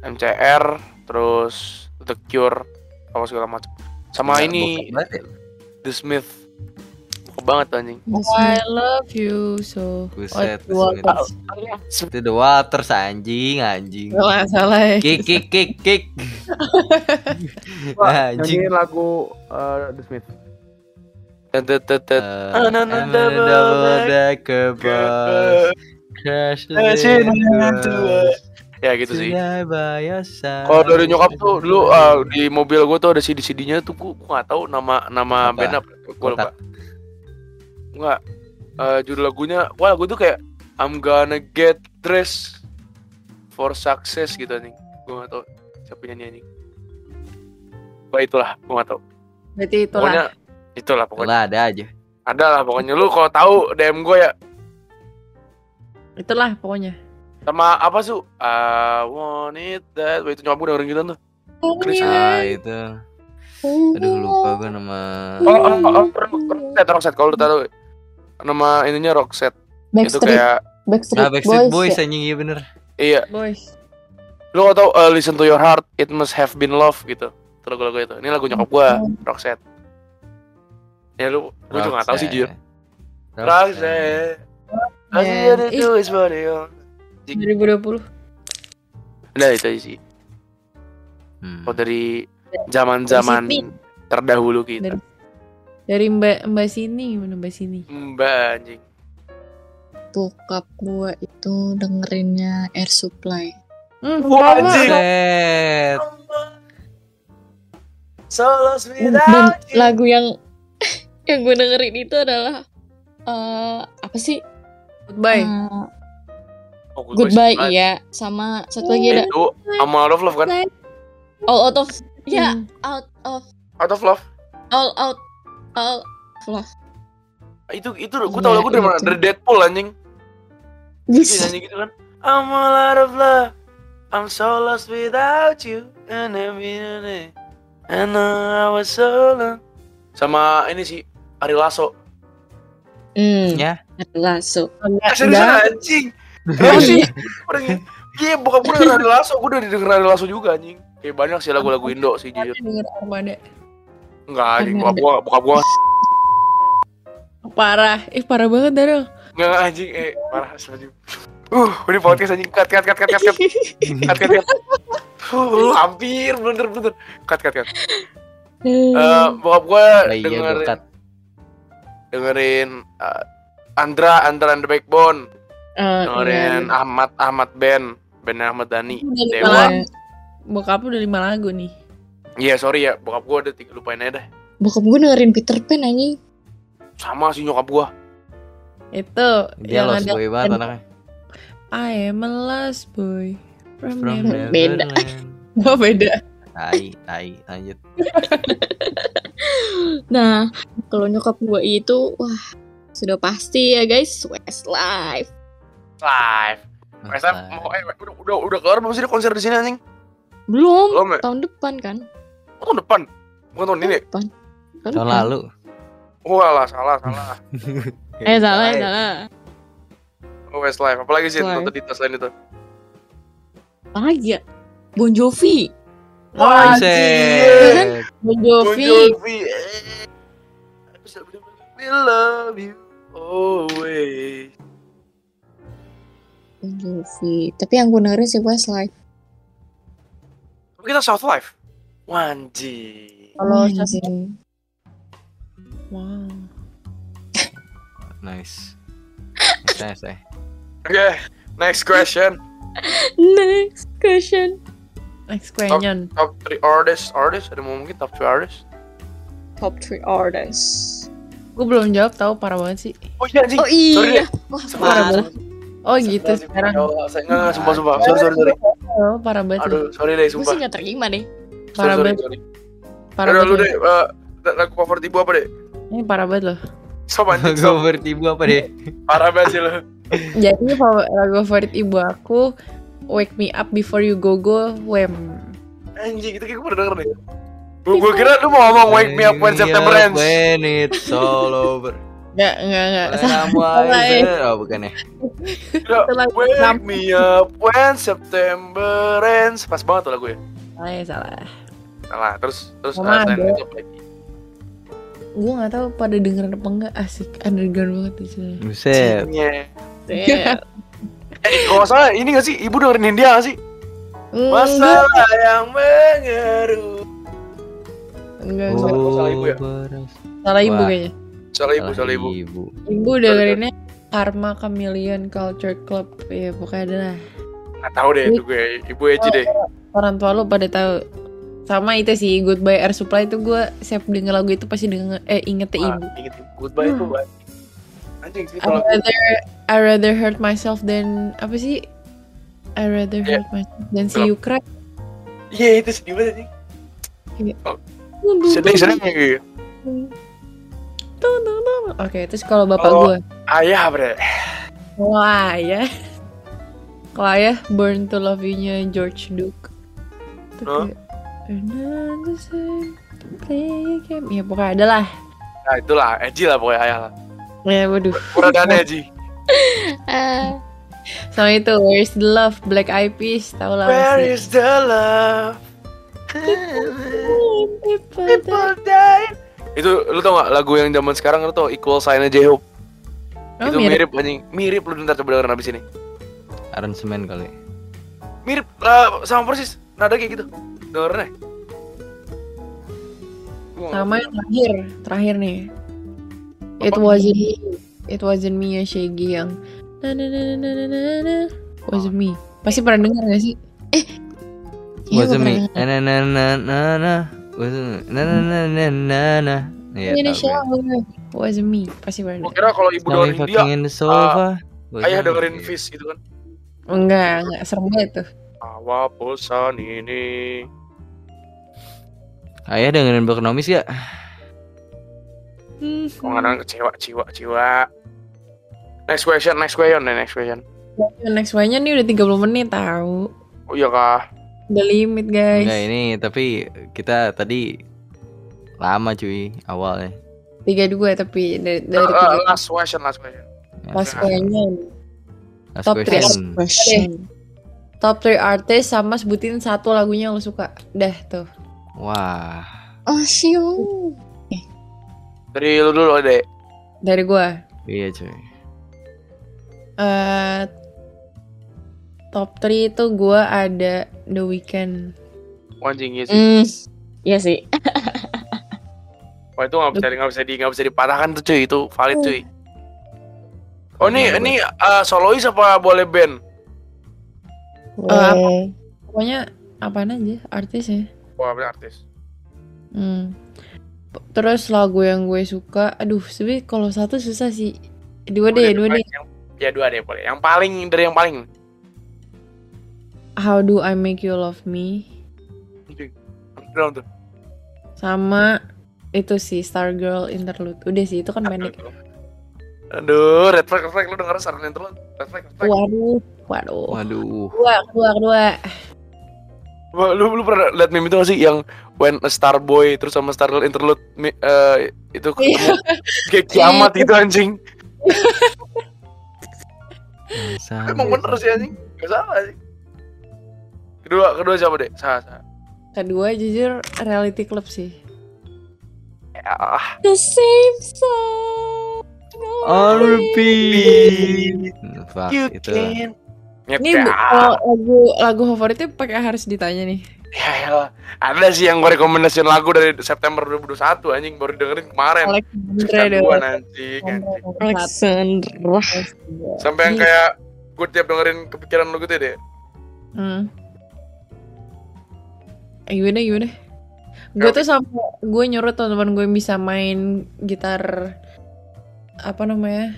MCR, terus The Cure, apa segala macam. Sama Nggak, ini ya? The Smith, bokap banget tuh, anjing. I love you so. Buset, Oh. Itu The Waters anjing anjing Salah salah ya. Kick kick kick kick Anjing Nyanyiin lagu eh, The Smith. Eh. Ya gitu sih. Kalau dari nyokap tuh dulu uh, di mobil gue tuh ada CD-CD-nya tuh gue nggak tahu nama nama band apa. Gue lupa. Enggak. Eh, judul lagunya, wah lagu tuh kayak I'm gonna get dressed for success gitu nih. Gue nggak tahu siapa nyanyi anjing. Wah itulah, gue nggak tahu. Berarti itulah. Pokoknya itulah pokoknya. Lah ada aja Ada lah pokoknya. Lu kalau tahu DM gue ya Itulah pokoknya. sama apa su? I want it that. Wah, itu nyokap gue dengerin gitu tuh. Chris Ah itu Aduh lupa gue nama Oh, oh, oh, oh, Roxette, Roxette. Kalau lu tahu nama ininya Roxette. Itu Backstreet, kayak Backstreet, Nah Backstreet Boys, Boys ya? anjing iya bener iya. Boys. Lu tahu uh, Listen to Your Heart, It Must Have Been Love gitu. Itu lagu-lagu itu. Ini lagu nyokap gua, Roxette. Ya lu, lu juga gak tahu sih jujur. Is what you want. 2020. Udah itu aja sih. Hmm. Kalau dari zaman-zaman terdahulu kita. Dari- Dari Mbak Mbak sini, mana Mbak sini? Mbak anjing. Bokap gua itu dengerinnya Air Supply. Hmm. Set. Solos Dan lagu yang yang gue dengerin itu adalah eh apa sih? Goodbye. Eh, Oh, Goodbye iya sama satu lagi ada Itu sama Out of Love kan? All Out of ya Hmm. Out of Out of Love. All Out Of Itu itu gue Iya, tau lagu dari mana? itu. Dari Deadpool anjing. Yes. nyanyi gitu kan. I'm all out of love. I'm so lost without you. And every day, I know I was so alone. Sama ini sih Ari Lasso. Hmm. Ya. Lasso. Enggak, Seriusan anjing. Kenapa sih? Orangnya. Iya, bokap gue denger Ari Lasso, gue udah denger Ari Lasso juga anjing. Kayak banyak sih lagu-lagu Indo sih jujur. denger Armada. Enggak anjing, bokap gua, bokap gua Parah. Eh, parah banget Daryl. enggak anjing, eh parah astagfirullah. Uh, ini podcast anjing. Cut, cut, cut, cut, cut, cut. Cut, cut, cut. Uh, hampir bener bener. Cut, cut, cut. Eh, bokap gua Lah iya dengerin, cut. dengerin eh, Andra, Andra and the Backbone, Ah, dengerin iya. Ahmad, Ahmad Band, bandnya Ahmad lima Dewa. Bokap udah lima lagu nih. Iya sorry ya, bokap gua ada tiga lupain aja dah. Bokap gue dengerin Peter Pan anjing. Sama sih nyokap gua. Itu Dia yang lost ada boy banget anaknya. I am a lost boy from, From never. Beda. Neverland. Oh, beda. Tai, tai, lanjut. Nah, kalau nyokap gue itu, wah, sudah pasti ya guys, Westlife. Live. Masa mau eh udah udah udah kelar belum sih konser di sini anjing? Belum, Belum ya? tahun depan kan? Oh, tahun depan. Bukan tahun ini. Depan. Tahun Tahun depan. lalu. Wah lah salah salah. Eh, salah, eh, salah. Oh, Westlife. Apalagi sih Westlife. nonton di tas lain itu. Apa lagi ya? Bon Jovi. Wah, Buset. Bon Bon Jovi. Jovi. eh. We love you always. Bon Jovi. Tapi yang gue dengerin sih Westlife. Tapi kita South Life. Wanji. Kalau Anjing. Wow. Nice. Nice, nice. Oke, next question. Next question. Next question. Top 3 artists, artists ada mau mungkin top 3 artists? Top 3 artists. Gue belum jawab tahu parah banget sih. Oh iya anjing. Oh Sorry iya. deh. Wah, Sorry, parah. sorry. Oh gitu Sorry, sekarang. ya enggak enggak sumpah sumpah. Sorry sorry sorry. Oh, parah banget. Aduh, sorry deh Gue sumpah. sih gak terima deh. Parah sorry. banget. sorry. Parah lu banget. deh eh, lagu favorit ibu apa deh? Ini parah banget loh. Sob anjing Gue sob. bertibu apa deh? Parah banget sih lu. Jadi lagu favorit ibu aku Wake Me Up Before You Go Go Wem. Anjing itu kayak gue pernah denger deh. Gue gue kira lu mau ngomong wake me up when September ends. When it's all over. Enggak, enggak, enggak. I'm wiser. Oh bukan ya. Ya, lagu wake me up when September ends. Pas banget tuh lagu ya. Salah, ya, salah. Salah, terus terus Sama uh, selain ada. itu apa lagi? Gue gak tahu pada dengerin apa enggak asik underground banget di sini. Buset. Yeah. Eh, kalau nggak salah ini gak sih? Ibu dengerin India gak sih? Masalah yang mengeruh. Enggak, Oh. enggak. salah ibu ya? beras. Salah ibu Wah. kayaknya. Salah ibu, salah ibu. ibu. Ibu dengerinnya Karma Chameleon Culture Club. Ya pokoknya adalah Nggak tahu deh itu gue. Ibu Eji deh. orang tua lu pada tahu. Sama itu sih Goodbye Air Supply itu gue setiap denger lagu itu pasti denger eh inget Ah, ibu. inget ibu. Goodbye itu Hmm. buat. Anjing sih I rather I rather hurt myself than apa sih? I rather Yeah. hurt myself than see you cry. Iya itu sedih banget anjing. Aduh. Sedih sedih gitu. Oke, terus kalau bapak Kalau- gue, Ayah bre. wah ya. Kalau ayah Burn to Love You-nya George Duke. Itu Huh? kayak, Another same, play a game. Ya pokoknya ada lah. Nah itulah Eji lah pokoknya ayah lah. Ya waduh. Peradaan Eji. Ah, Sama itu Where's the Love, Black Eyed Peas, tau lah Where is the love? People People die. Itu lu tau gak lagu yang zaman sekarang lu tau Equal Sign J-Hope Oh, Itu mirip. mirip anjing Mirip lu ntar coba dengerin abis ini Aransemen kali. Mirip lah sama persis Nada kayak gitu Gua nggak Sama yang terakhir, terakhir nih. It Apa? wasn't me. It wasn't me ya Shaggy yang na na na na na na na wasn't me. Pasti pernah dengar gak sih? iya, Wasn't me. Na na na na na na. Wasn't me. Na na na na na na. Iya Ini shower. Wasn't me. Pasti pernah kira kalau ibu dengerin dia. Wasn't Ayah dengerin Fish gitu kan Enggak, enggak serem banget tuh. Awa bosan ini Ayah dengerin Brokenomics gak? Hmm. Kok nggak kecewa, ciwa, ciwa Next question, next question, next question Next one-nya nih udah 30 menit tahu. Oh iya kah? Udah limit guys. Enggak ini tapi kita tadi lama cuy awalnya. Tiga dua tapi dari, dari Eh, tiga. eh, last question, last question. Last one-nya. Last top three. question. Question. Top 3 artis sama sebutin satu lagunya yang lo suka. Dah tuh. Wah. Oh, siu. Dari lu dulu deh. Dari gua. Iya cuy. eh top 3 itu gua ada The Weeknd. Anjing iya sih. Hmm. Iya sih. Wah itu nggak bisa nggak bisa di nggak bisa dipatahkan tuh cuy itu valid cuy. Oh ini Iya, ini eh, solois apa boleh band? Eh, apa? Pokoknya apaan aja artisnya. Wah bener artis. Hmm. Terus lagu yang gue suka, aduh, sebenernya kalau satu susah sih. Dua deh, dua deh. Yang- Ya dua deh boleh. Yang paling dari yang paling. How do I make you love me? Sama itu sih Stargirl Interlude. Udah sih itu kan pendek. Aduh, red flag, red flag, lu denger saran yang terlalu red flag, red flag. Waduh, waduh. Waduh. Kedua, kedua, kedua. Lu, lu pernah liat meme itu gak sih yang when a star boy terus sama star girl interlude eh, itu ketemu kayak kiamat itu anjing. Sama. Emang bener sih anjing, gak salah sih. Kedua, kedua siapa deh? Sah, sah. Kedua jujur reality club sih. Ah, The same song. On repeat. Fuck you itu. can. Ini Nyet, ya. kalau lagu lagu favoritnya pakai harus ditanya nih. Ya. Ada sih yang gue rekomendasiin lagu dari September 2021 anjing baru dengerin kemarin. Alexandra anjing, anjing. Alexandra. Sampai yang kayak gue tiap dengerin kepikiran lu gitu deh. Hmm. Eh, gimana gimana? Gue tuh sampai gue nyuruh teman-teman gue bisa main gitar apa namanya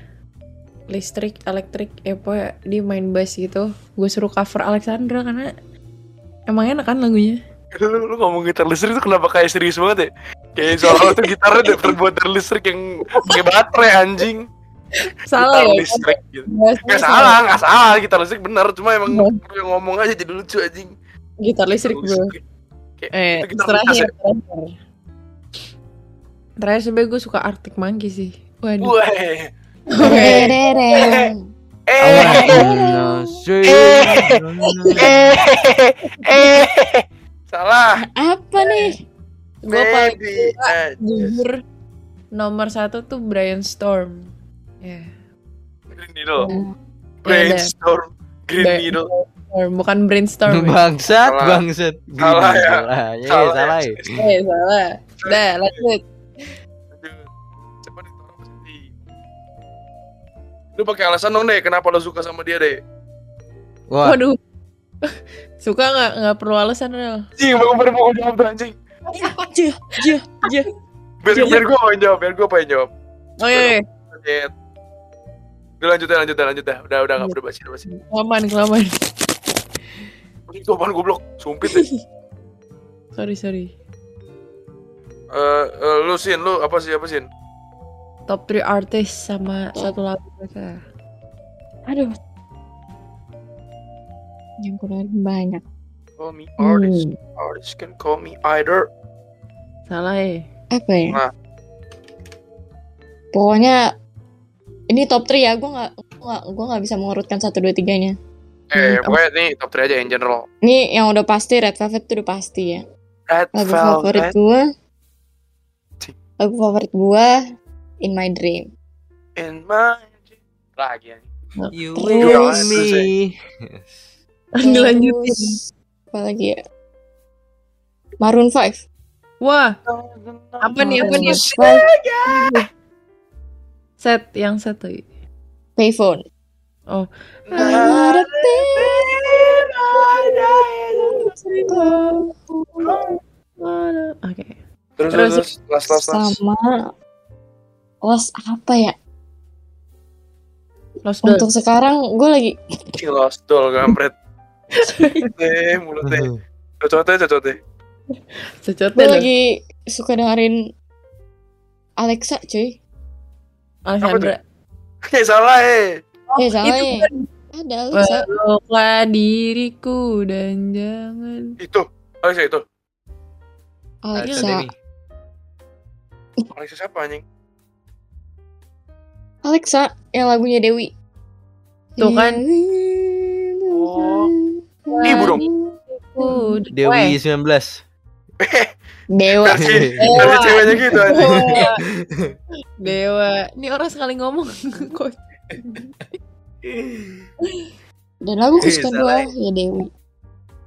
listrik, elektrik, ya pokoknya dia main bass gitu. Gue suruh cover Alexandra karena emang enak kan lagunya. Lu, lu ngomong gitar listrik itu kenapa kayak serius banget ya? Kayak soalnya tuh gitarnya udah terbuat dari listrik yang pakai baterai anjing. Salah gitar ya. listrik gitu. Bassnya Gak salah, gak salah gitar listrik bener, cuma emang Iya. lu yang ngomong aja jadi lucu anjing. Gitar listrik. Kayak, Eh, gitar terakhir, ya? terakhir. Terakhir sebenernya gue suka Arctic Monkey sih. Waduh. Weh. Eh, eh, eh, salah. Apa nih? Gue paling. Eh, jujur nomor satu tuh Brian Storm. Ya. Green Needle. Ya, Brainstorm. Green Needle. Storm, bukan brainstorm. ya. Bangsat, Salah. bangsat. Salah ya. Salah, ya, Salah salah ya. ya. Eh, salah. Udah, lanjut. Lu pakai alasan dong deh, kenapa lu suka sama dia deh? Wah, Waduh. Suka nggak? Nggak perlu alasan, Rel. Anjing, mau gue mau jawab tuh anjing. Jia, jia, jia. Biar, biar gue pengen jawab, biar gue pengen jawab. Oke, Lanjut. Udah lanjut ya, lanjut ya, lanjut ya. Udah, udah, udah basi, udah basi. kelamaan, kelamaan. Ini tuh apaan goblok, sumpit deh. Sorry, sorry. Eh, eh, lu sin, lu apa sih, apa sin? Top 3 artis sama satu lagu mereka. Aduh. Yang kurang banyak. Call me artist, Hmm. artist can call me either. Salah ya? Apa ya? Nah. Pokoknya ini top 3 ya. Gue nggak gua nggak gua nggak bisa mengurutkan satu dua tiganya. Eh, Hmm, pokoknya nih top 3 aja in general. Ini yang udah pasti Red Velvet itu udah pasti ya. Red Lagu favorit Velvet gue. Cik. Lagu favorit gue In My Dream. in my lagi ya. you Terus- and me. Dilanjutin. Terus, Apa lagi ya? Maroon 5. Wah, apa nih, apa nih? Set, yang satu. Payphone. Oh, oke. Terus, Terus- terus, last, last, last. Sama Los apa ya? Doll. Untuk sekarang gue lagi Cing lost doll kampret. Eh, mulut deh. Cocok deh, cocok deh. Secotnya gue lagi suka dengerin Alexa cuy. Alexandra. Eh, salah eh. Eh salah itu ya. bukan, Ada Alexa. Peluklah diriku dan jangan Itu. Alexa itu. Alexa. Alexa siapa anjing? Alexa yang lagunya Dewi. Tuh kan. Oh. Ibu dong. Dewi 19 Dewa. Versi, Dewa. versi ceweknya gitu. Dewa. Dewa. Ini orang sekali ngomong. Dan lagu Eh, kesukaan salah. gue ya Dewi.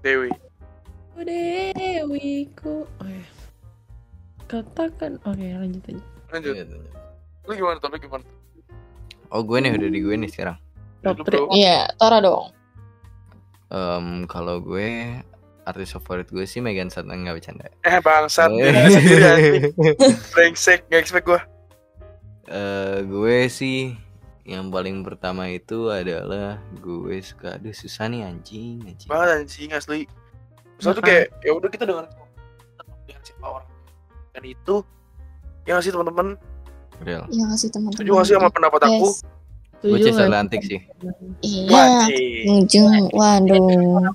Dewi. Ku Dewiku. Oh ya. Katakan. Oke, lanjut aja. Lanjut. Lu gimana? Lu gimana? Oh gue nih udah di gue nih sekarang Top Lu, 3. bro. Iya, Tora dong. Em, Kalau gue artis favorit gue sih Megan Sat nggak bercanda Eh bangsat Eh. Brengsek, gak expect gua. Eh, gue sih yang paling pertama itu adalah gue suka aduh susah nih anjing anjing Banget anjing asli. Soalnya tuh kayak ya udah kita dengar dengan siapa orang. Dan itu yang sih teman-teman real Iya ngasih teman-teman. setuju gak sih sama pendapat aku? Yes. gue Cesa? Atlantik sih Iya. Ujung, waduh.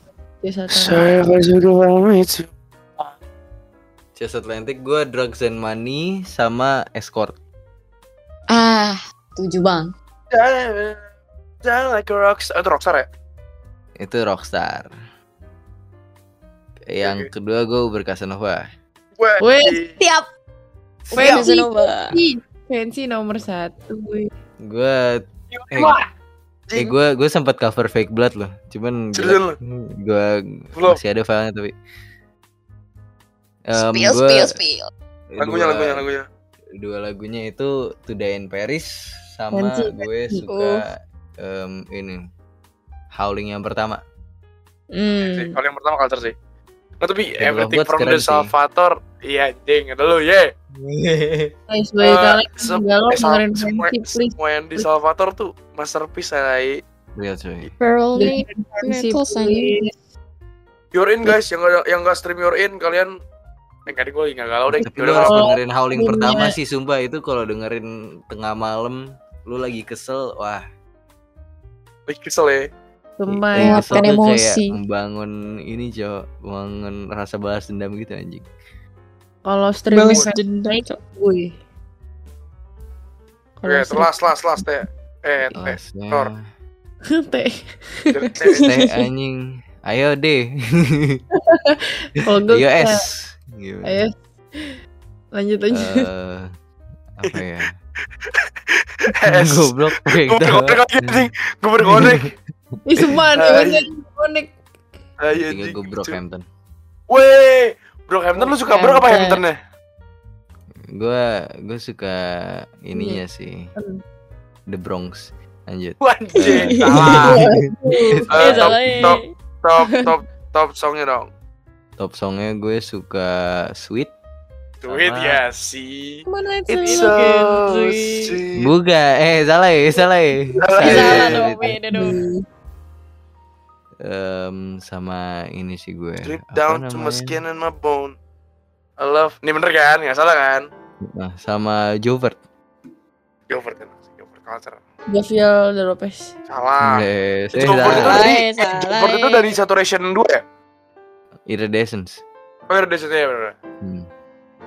Saya juga pamit. Chess Atlantic gue Drugs and Money sama Escort Ah, tujuh bang. Jangan, like a rockstar. Itu rockstar ya? itu Rockstar yang kedua gue Berkasanova Wah, Weh. Tiap. Weh, Casanova. Fancy. Nomor satu. gue. gue eh, eh gue gue sempat cover Fake Blood loh cuman gue Belum. masih ada filenya tapi Em, Spill, gua spill, spill. Lagunya, dua- lagunya, lagunya. dua lagunya itu To Die in Paris sama Fancy, gue fancy. suka em, ini Howling yang pertama Hmm. Kalau yang pertama culture sih. Nah tapi Ya, everything from the. Salvator, iya anjing, ada lu ye. Guys, Eh, kalian galau eh, dengerin semua, semua yang di Salvator tuh masterpiece ay. Lihat coy Pearl Name. Dengerin Fancy, Miracles, anjing. please. You're in guys, yang gak, yang gak stream You're in kalian Eh tadi gue lagi gak galau deh tapi lu harus dengerin Howling pertama sih sumpah itu kalau dengerin tengah malam lu lagi kesel wah lagi kesel ya Lagi ya. Emosi. kayak membangun ini cowok membangun rasa balas dendam gitu anjing Kalau streaming Balas dendam. gue. Kalau Oke, telas, telas, telas, teh Eh, teh Tor. teh. Teh, anjing ayo deh Kalau gue ayo Gitu. Ayo. Lanjut aja. Eh, apa ya Es goblok Gue berkonek lagi anjing Gue berkonek Ih, sumpah nih. Konek. Ayo tiga anjing gue Brockhampton Weh Brockhampton lu suka Brock apa Hampton. Ya? gue gue suka ininya sih The Bronx lanjut Anjing Eh. Salah Eh, Eh, top, salah. top, top, top, top songnya dong top songnya gue suka Sweet Sweet ya sih Mana itu? It's so sweet. buka eh salah ya salah ya Salah. Eh, Iya, salah iya, dong, beda dong. Em, sama ini sih gue Drip apa down to my skin and my bone I love Ini bener kan? Gak salah kan? nah, sama Jovert Gilbert kan Gilbert Culture Gaviel De Lopez. Salah Yes, eh, Itu Gilbert itu salah. dari Eh, eh, salah, Gilbert itu eh. dari Saturation 2 ya? Iridescence Oh Iridescence ya bener Hmm.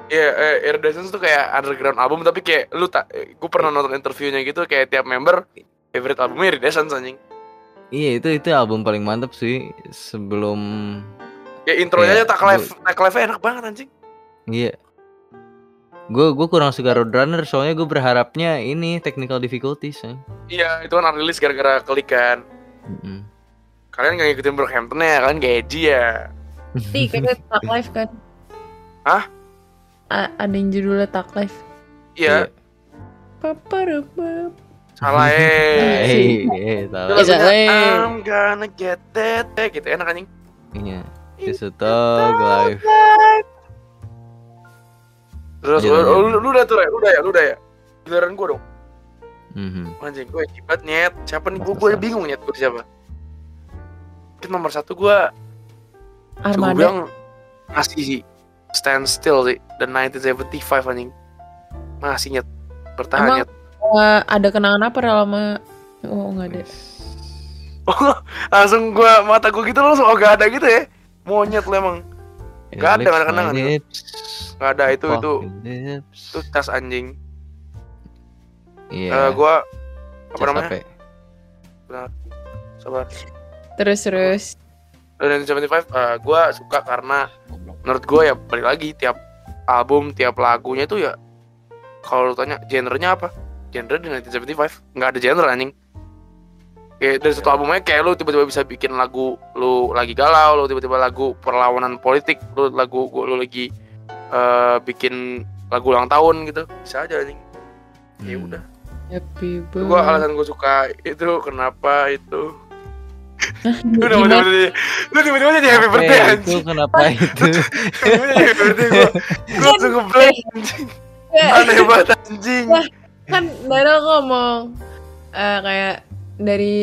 Iya, eh, Iridescence tuh kayak underground album tapi kayak lu tak, gue pernah nonton interviewnya gitu kayak tiap member favorite albumnya Iridescence anjing. Iya itu itu album paling mantep sih sebelum Ya intronya Iya, aja tak live, tak live enak banget anjing. iya. Gue gue kurang suka Roadrunner soalnya gue berharapnya ini technical difficulties. Ya. Iya, itu kan unreleased gara-gara klik kan. Mm-mm. Kalian gak ngikutin Brockhampton ya, kalian gak edgy ya. Ih, kayaknya Tak Life kan? Hah? A- ada yang judulnya Tak Life. Iya, Paparapap. Salah eh. Eh, eh, Itu salah. Iya, eh. I'm gonna get that, eh, gitu enak anjing. Iya. Just a talk life. Terus Iya, lu, iya. lu, lu udah tuh ya, lu udah ya, lu udah ya. Giliran gue dong. Mhm. Anjing, gue hebat nyet. Siapa nih? Gue gue bingung nyet gue siapa. Mungkin nomor satu gue gue Armada. bilang masih stand still sih the 1975 anjing masih nyet bertahan Emang- nyet Eh, ada kenangan apa Rel sama Oh nggak ada. langsung gua mata gua gitu langsung oh gak ada gitu ya? Monyet lu emang. Nggak ada, Lips, nggak ada kenangan, lips, nggak ada itu itu itu tas anjing. Iya. Eh, gua apa namanya? sabar Terus terus. dan 75 eh, gua suka karena menurut gua ya balik lagi tiap album tiap lagunya itu ya kalau lu tanya genrenya apa genre di 1975 nggak ada genre anjing. Kayak dari satu albumnya kayak lu tiba-tiba bisa bikin lagu lu lagi galau lu tiba-tiba lagu perlawanan politik lu lagu lu lagi eh, bikin lagu ulang tahun gitu. Bisa aja anjing. Ya Hmm. udah. Happy itu gua alasan gua suka itu kenapa itu? Lu udah Gimana? tiba-tiba lu tiba-tiba jadi happy birthday itu? anjing. Kenapa itu? Tiba-tiba jadi happy birthday gua gua langsung ngeblank anjing. aneh banget anjing kan Dara ngomong eh, kayak dari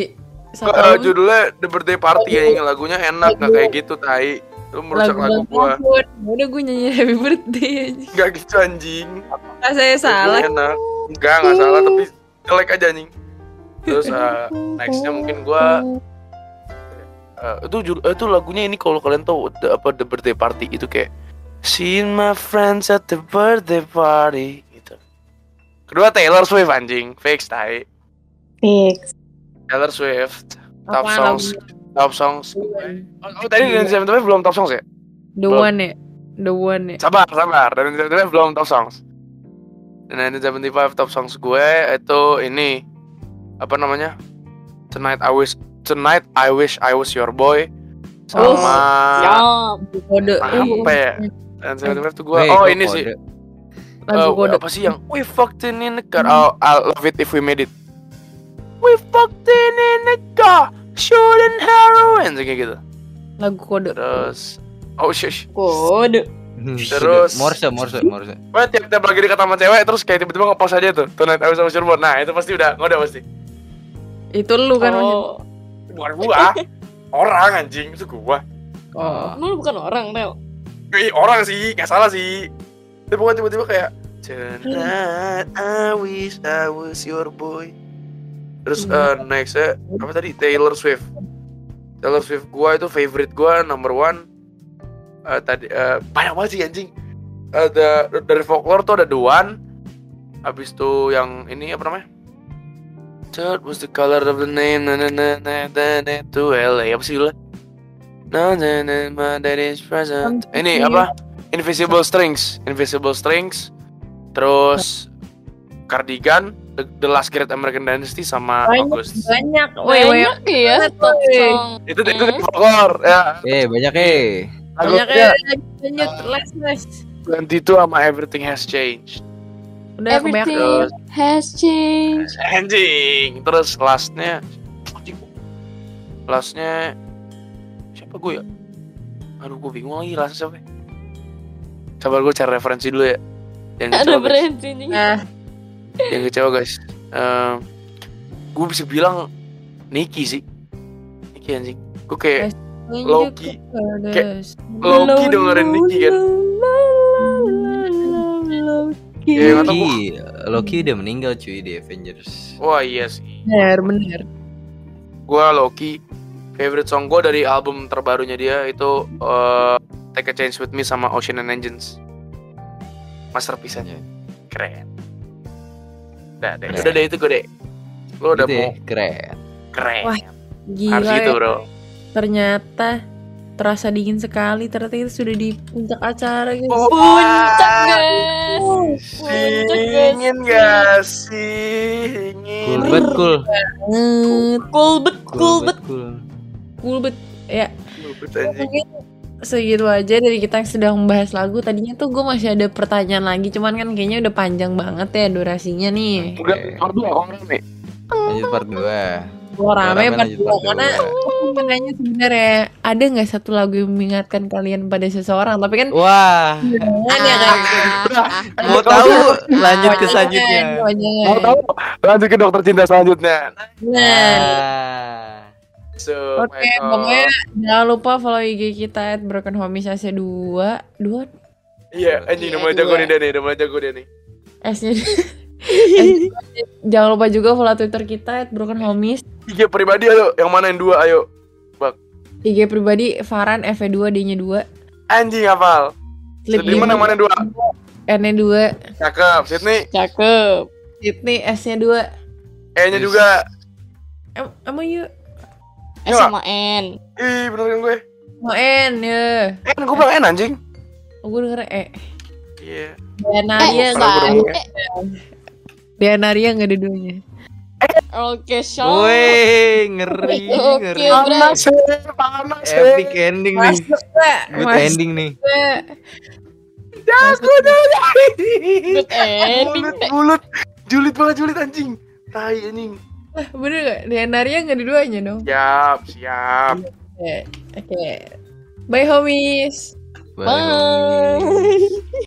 eh, album, judulnya The Birthday Party ya ini lagunya? Enak nggak kayak gitu tai. Lu merusak lagu ulang gua. tahun. udah gue nyanyi happy birthday aja. Nggak gitu anjing. Apakah saya salah? enak. Enggak nggak salah tapi jelek aja anjing. Terus eh, nextnya mungkin gua eh, itu eh, itu lagunya ini kalau kalian tahu the, apa The Birthday Party. Itu kayak Seen my friends at the birthday party kedua Taylor Swift anjing. Fix tai. Fix. Taylor Swift top Apaan songs. top songs. Oh, oh, tadi dari 75 belum top songs ya? The Belum. one ya? The one ya? Sabar sabar. Dari 75 belum top songs. Dan 75 top songs. Gue itu ini apa namanya? Tonight I Wish Tonight I Wish I Was Your Boy Oh, sama Siap. kode. Apa ya? Dan 75 tuh gue oh ini sih lagu Eh, kode apa sih yang We fucked in in the car. Oh I love it if we made it. We fucked in in the car shooting heroin kayak gitu. Lagu kode terus oh shush Kode. Terus- Morse, Morse, Morse. Wah tiap tiap lagi dekat sama cewek terus kayak tiba-tiba ngepost aja tuh Tonight I was your boy Nah itu pasti udah ngode pasti. Itu lu kan Oh. Bukan gua. Orang anjing. Itu gua. Oh. Emang lu bukan orang, Rel? Ih, Orang sih. Gak salah sih Tapi pokoknya tiba-tiba kayak Tonight I wish I was your boy. Terus eh, nextnya Apa tadi? Taylor Swift. Taylor Swift gua itu favorite gua number one. Eh, Tadi eh, Banyak banget sih anjing. Ada dari folklore tuh ada The One. Habis itu yang ini apa namanya? Third was the color of the name na na na na na na to LA apa sih judulnya? No na na my that is present. Ini apa? Invisible Strings, Invisible Strings. Terus Cardigan, The, The Last Great American Dynasty sama Banyak. August. banyak woi Banyak ya. Itu itu di folklore ya. Eh, banyak eh. banyak ya lanjut last last 22 sama Everything Has Changed. udah Everything has changed. Anjing. Terus lastnya. Lastnya siapa gue ya? Aduh gue bingung lagi lastnya siapa. Ya? Sabar gue cari referensi dulu ya. Yang kecewa guys. branding. nah Yang kecewa guys. Ehm, gue bisa bilang Niki sih. Niki anjing. Gue kayak Loki. Kayak Loki dengerin Niki kan. Ya, nggak tahu Loki, Loki udah meninggal cuy di Avengers. Wah iya sih. bener bener Gue Loki. Favorite song gue dari album terbarunya dia itu eh, Take a Chance With Me sama Ocean and Engines. Masterpiece aja. Keren. Udah deh, Keren. udah deh itu gue deh. Lo udah Gitu ya, mau keren. keren. Wah, Harus gila gitu ya. bro. ternyata terasa dingin sekali ternyata itu sudah di puncak acara gitu Oh, Puncak guys. Puncak guys. Ingin gak sih? Cool bet cool. Cool bet, cool bet. cool. cool bet ya Cool bet, segitu aja dari kita yang sedang membahas lagu tadinya tuh gue masih ada pertanyaan lagi cuman kan kayaknya udah panjang banget ya durasinya nih Udah part dua orang nih. Lanjut part 2. Gue rame Rame part lanjut dua part karena dua. aku pengennya sebenarnya ada nggak satu lagu yang mengingatkan kalian pada seseorang tapi kan Wah, jangan ya kan mau tahu lanjut ke selanjutnya. Mau tahu? Lanjut ke dokter cinta selanjutnya. Nah, Ah. So, Oke, pokoknya jangan lupa follow IG kita at Broken Homies AC 2 2 Iya, anjing Iya, namanya jago dua. nih dia nih, namanya jago dia nih. S nya Jangan lupa juga follow Twitter kita at Broken Homies IG pribadi ayo, yang mana yang dua ayo. IG pribadi Farhan F2 D-nya 2. Anjing hafal. Sedih mana yang mana dua? N-nya 2. Cakep. Sydney, Cakep. Sydney S-nya 2. E-nya juga. Em emang yuk. S sama N. Ih, bener kan gue. Mau N ya. Eh, gue bilang N anjing. Oh, gue denger E. Iya. Dianaria Eh, nggak Salah ada. Dianaria nggak ada duanya. Oke, show. Woi, ngeri, Oke, ngeri. Panas, eh, panas. eh. Epic ending nih. Nggak? Good Masuk ending nih. Jago dah. Good ending. Bulut, bulut. Julid banget julid anjing. Tai anjing. Lah, Bener nggak? Dianaria nggak ada duanya dong. Siap, siap. Oke. Oke. Bye homies. Bye. Bye.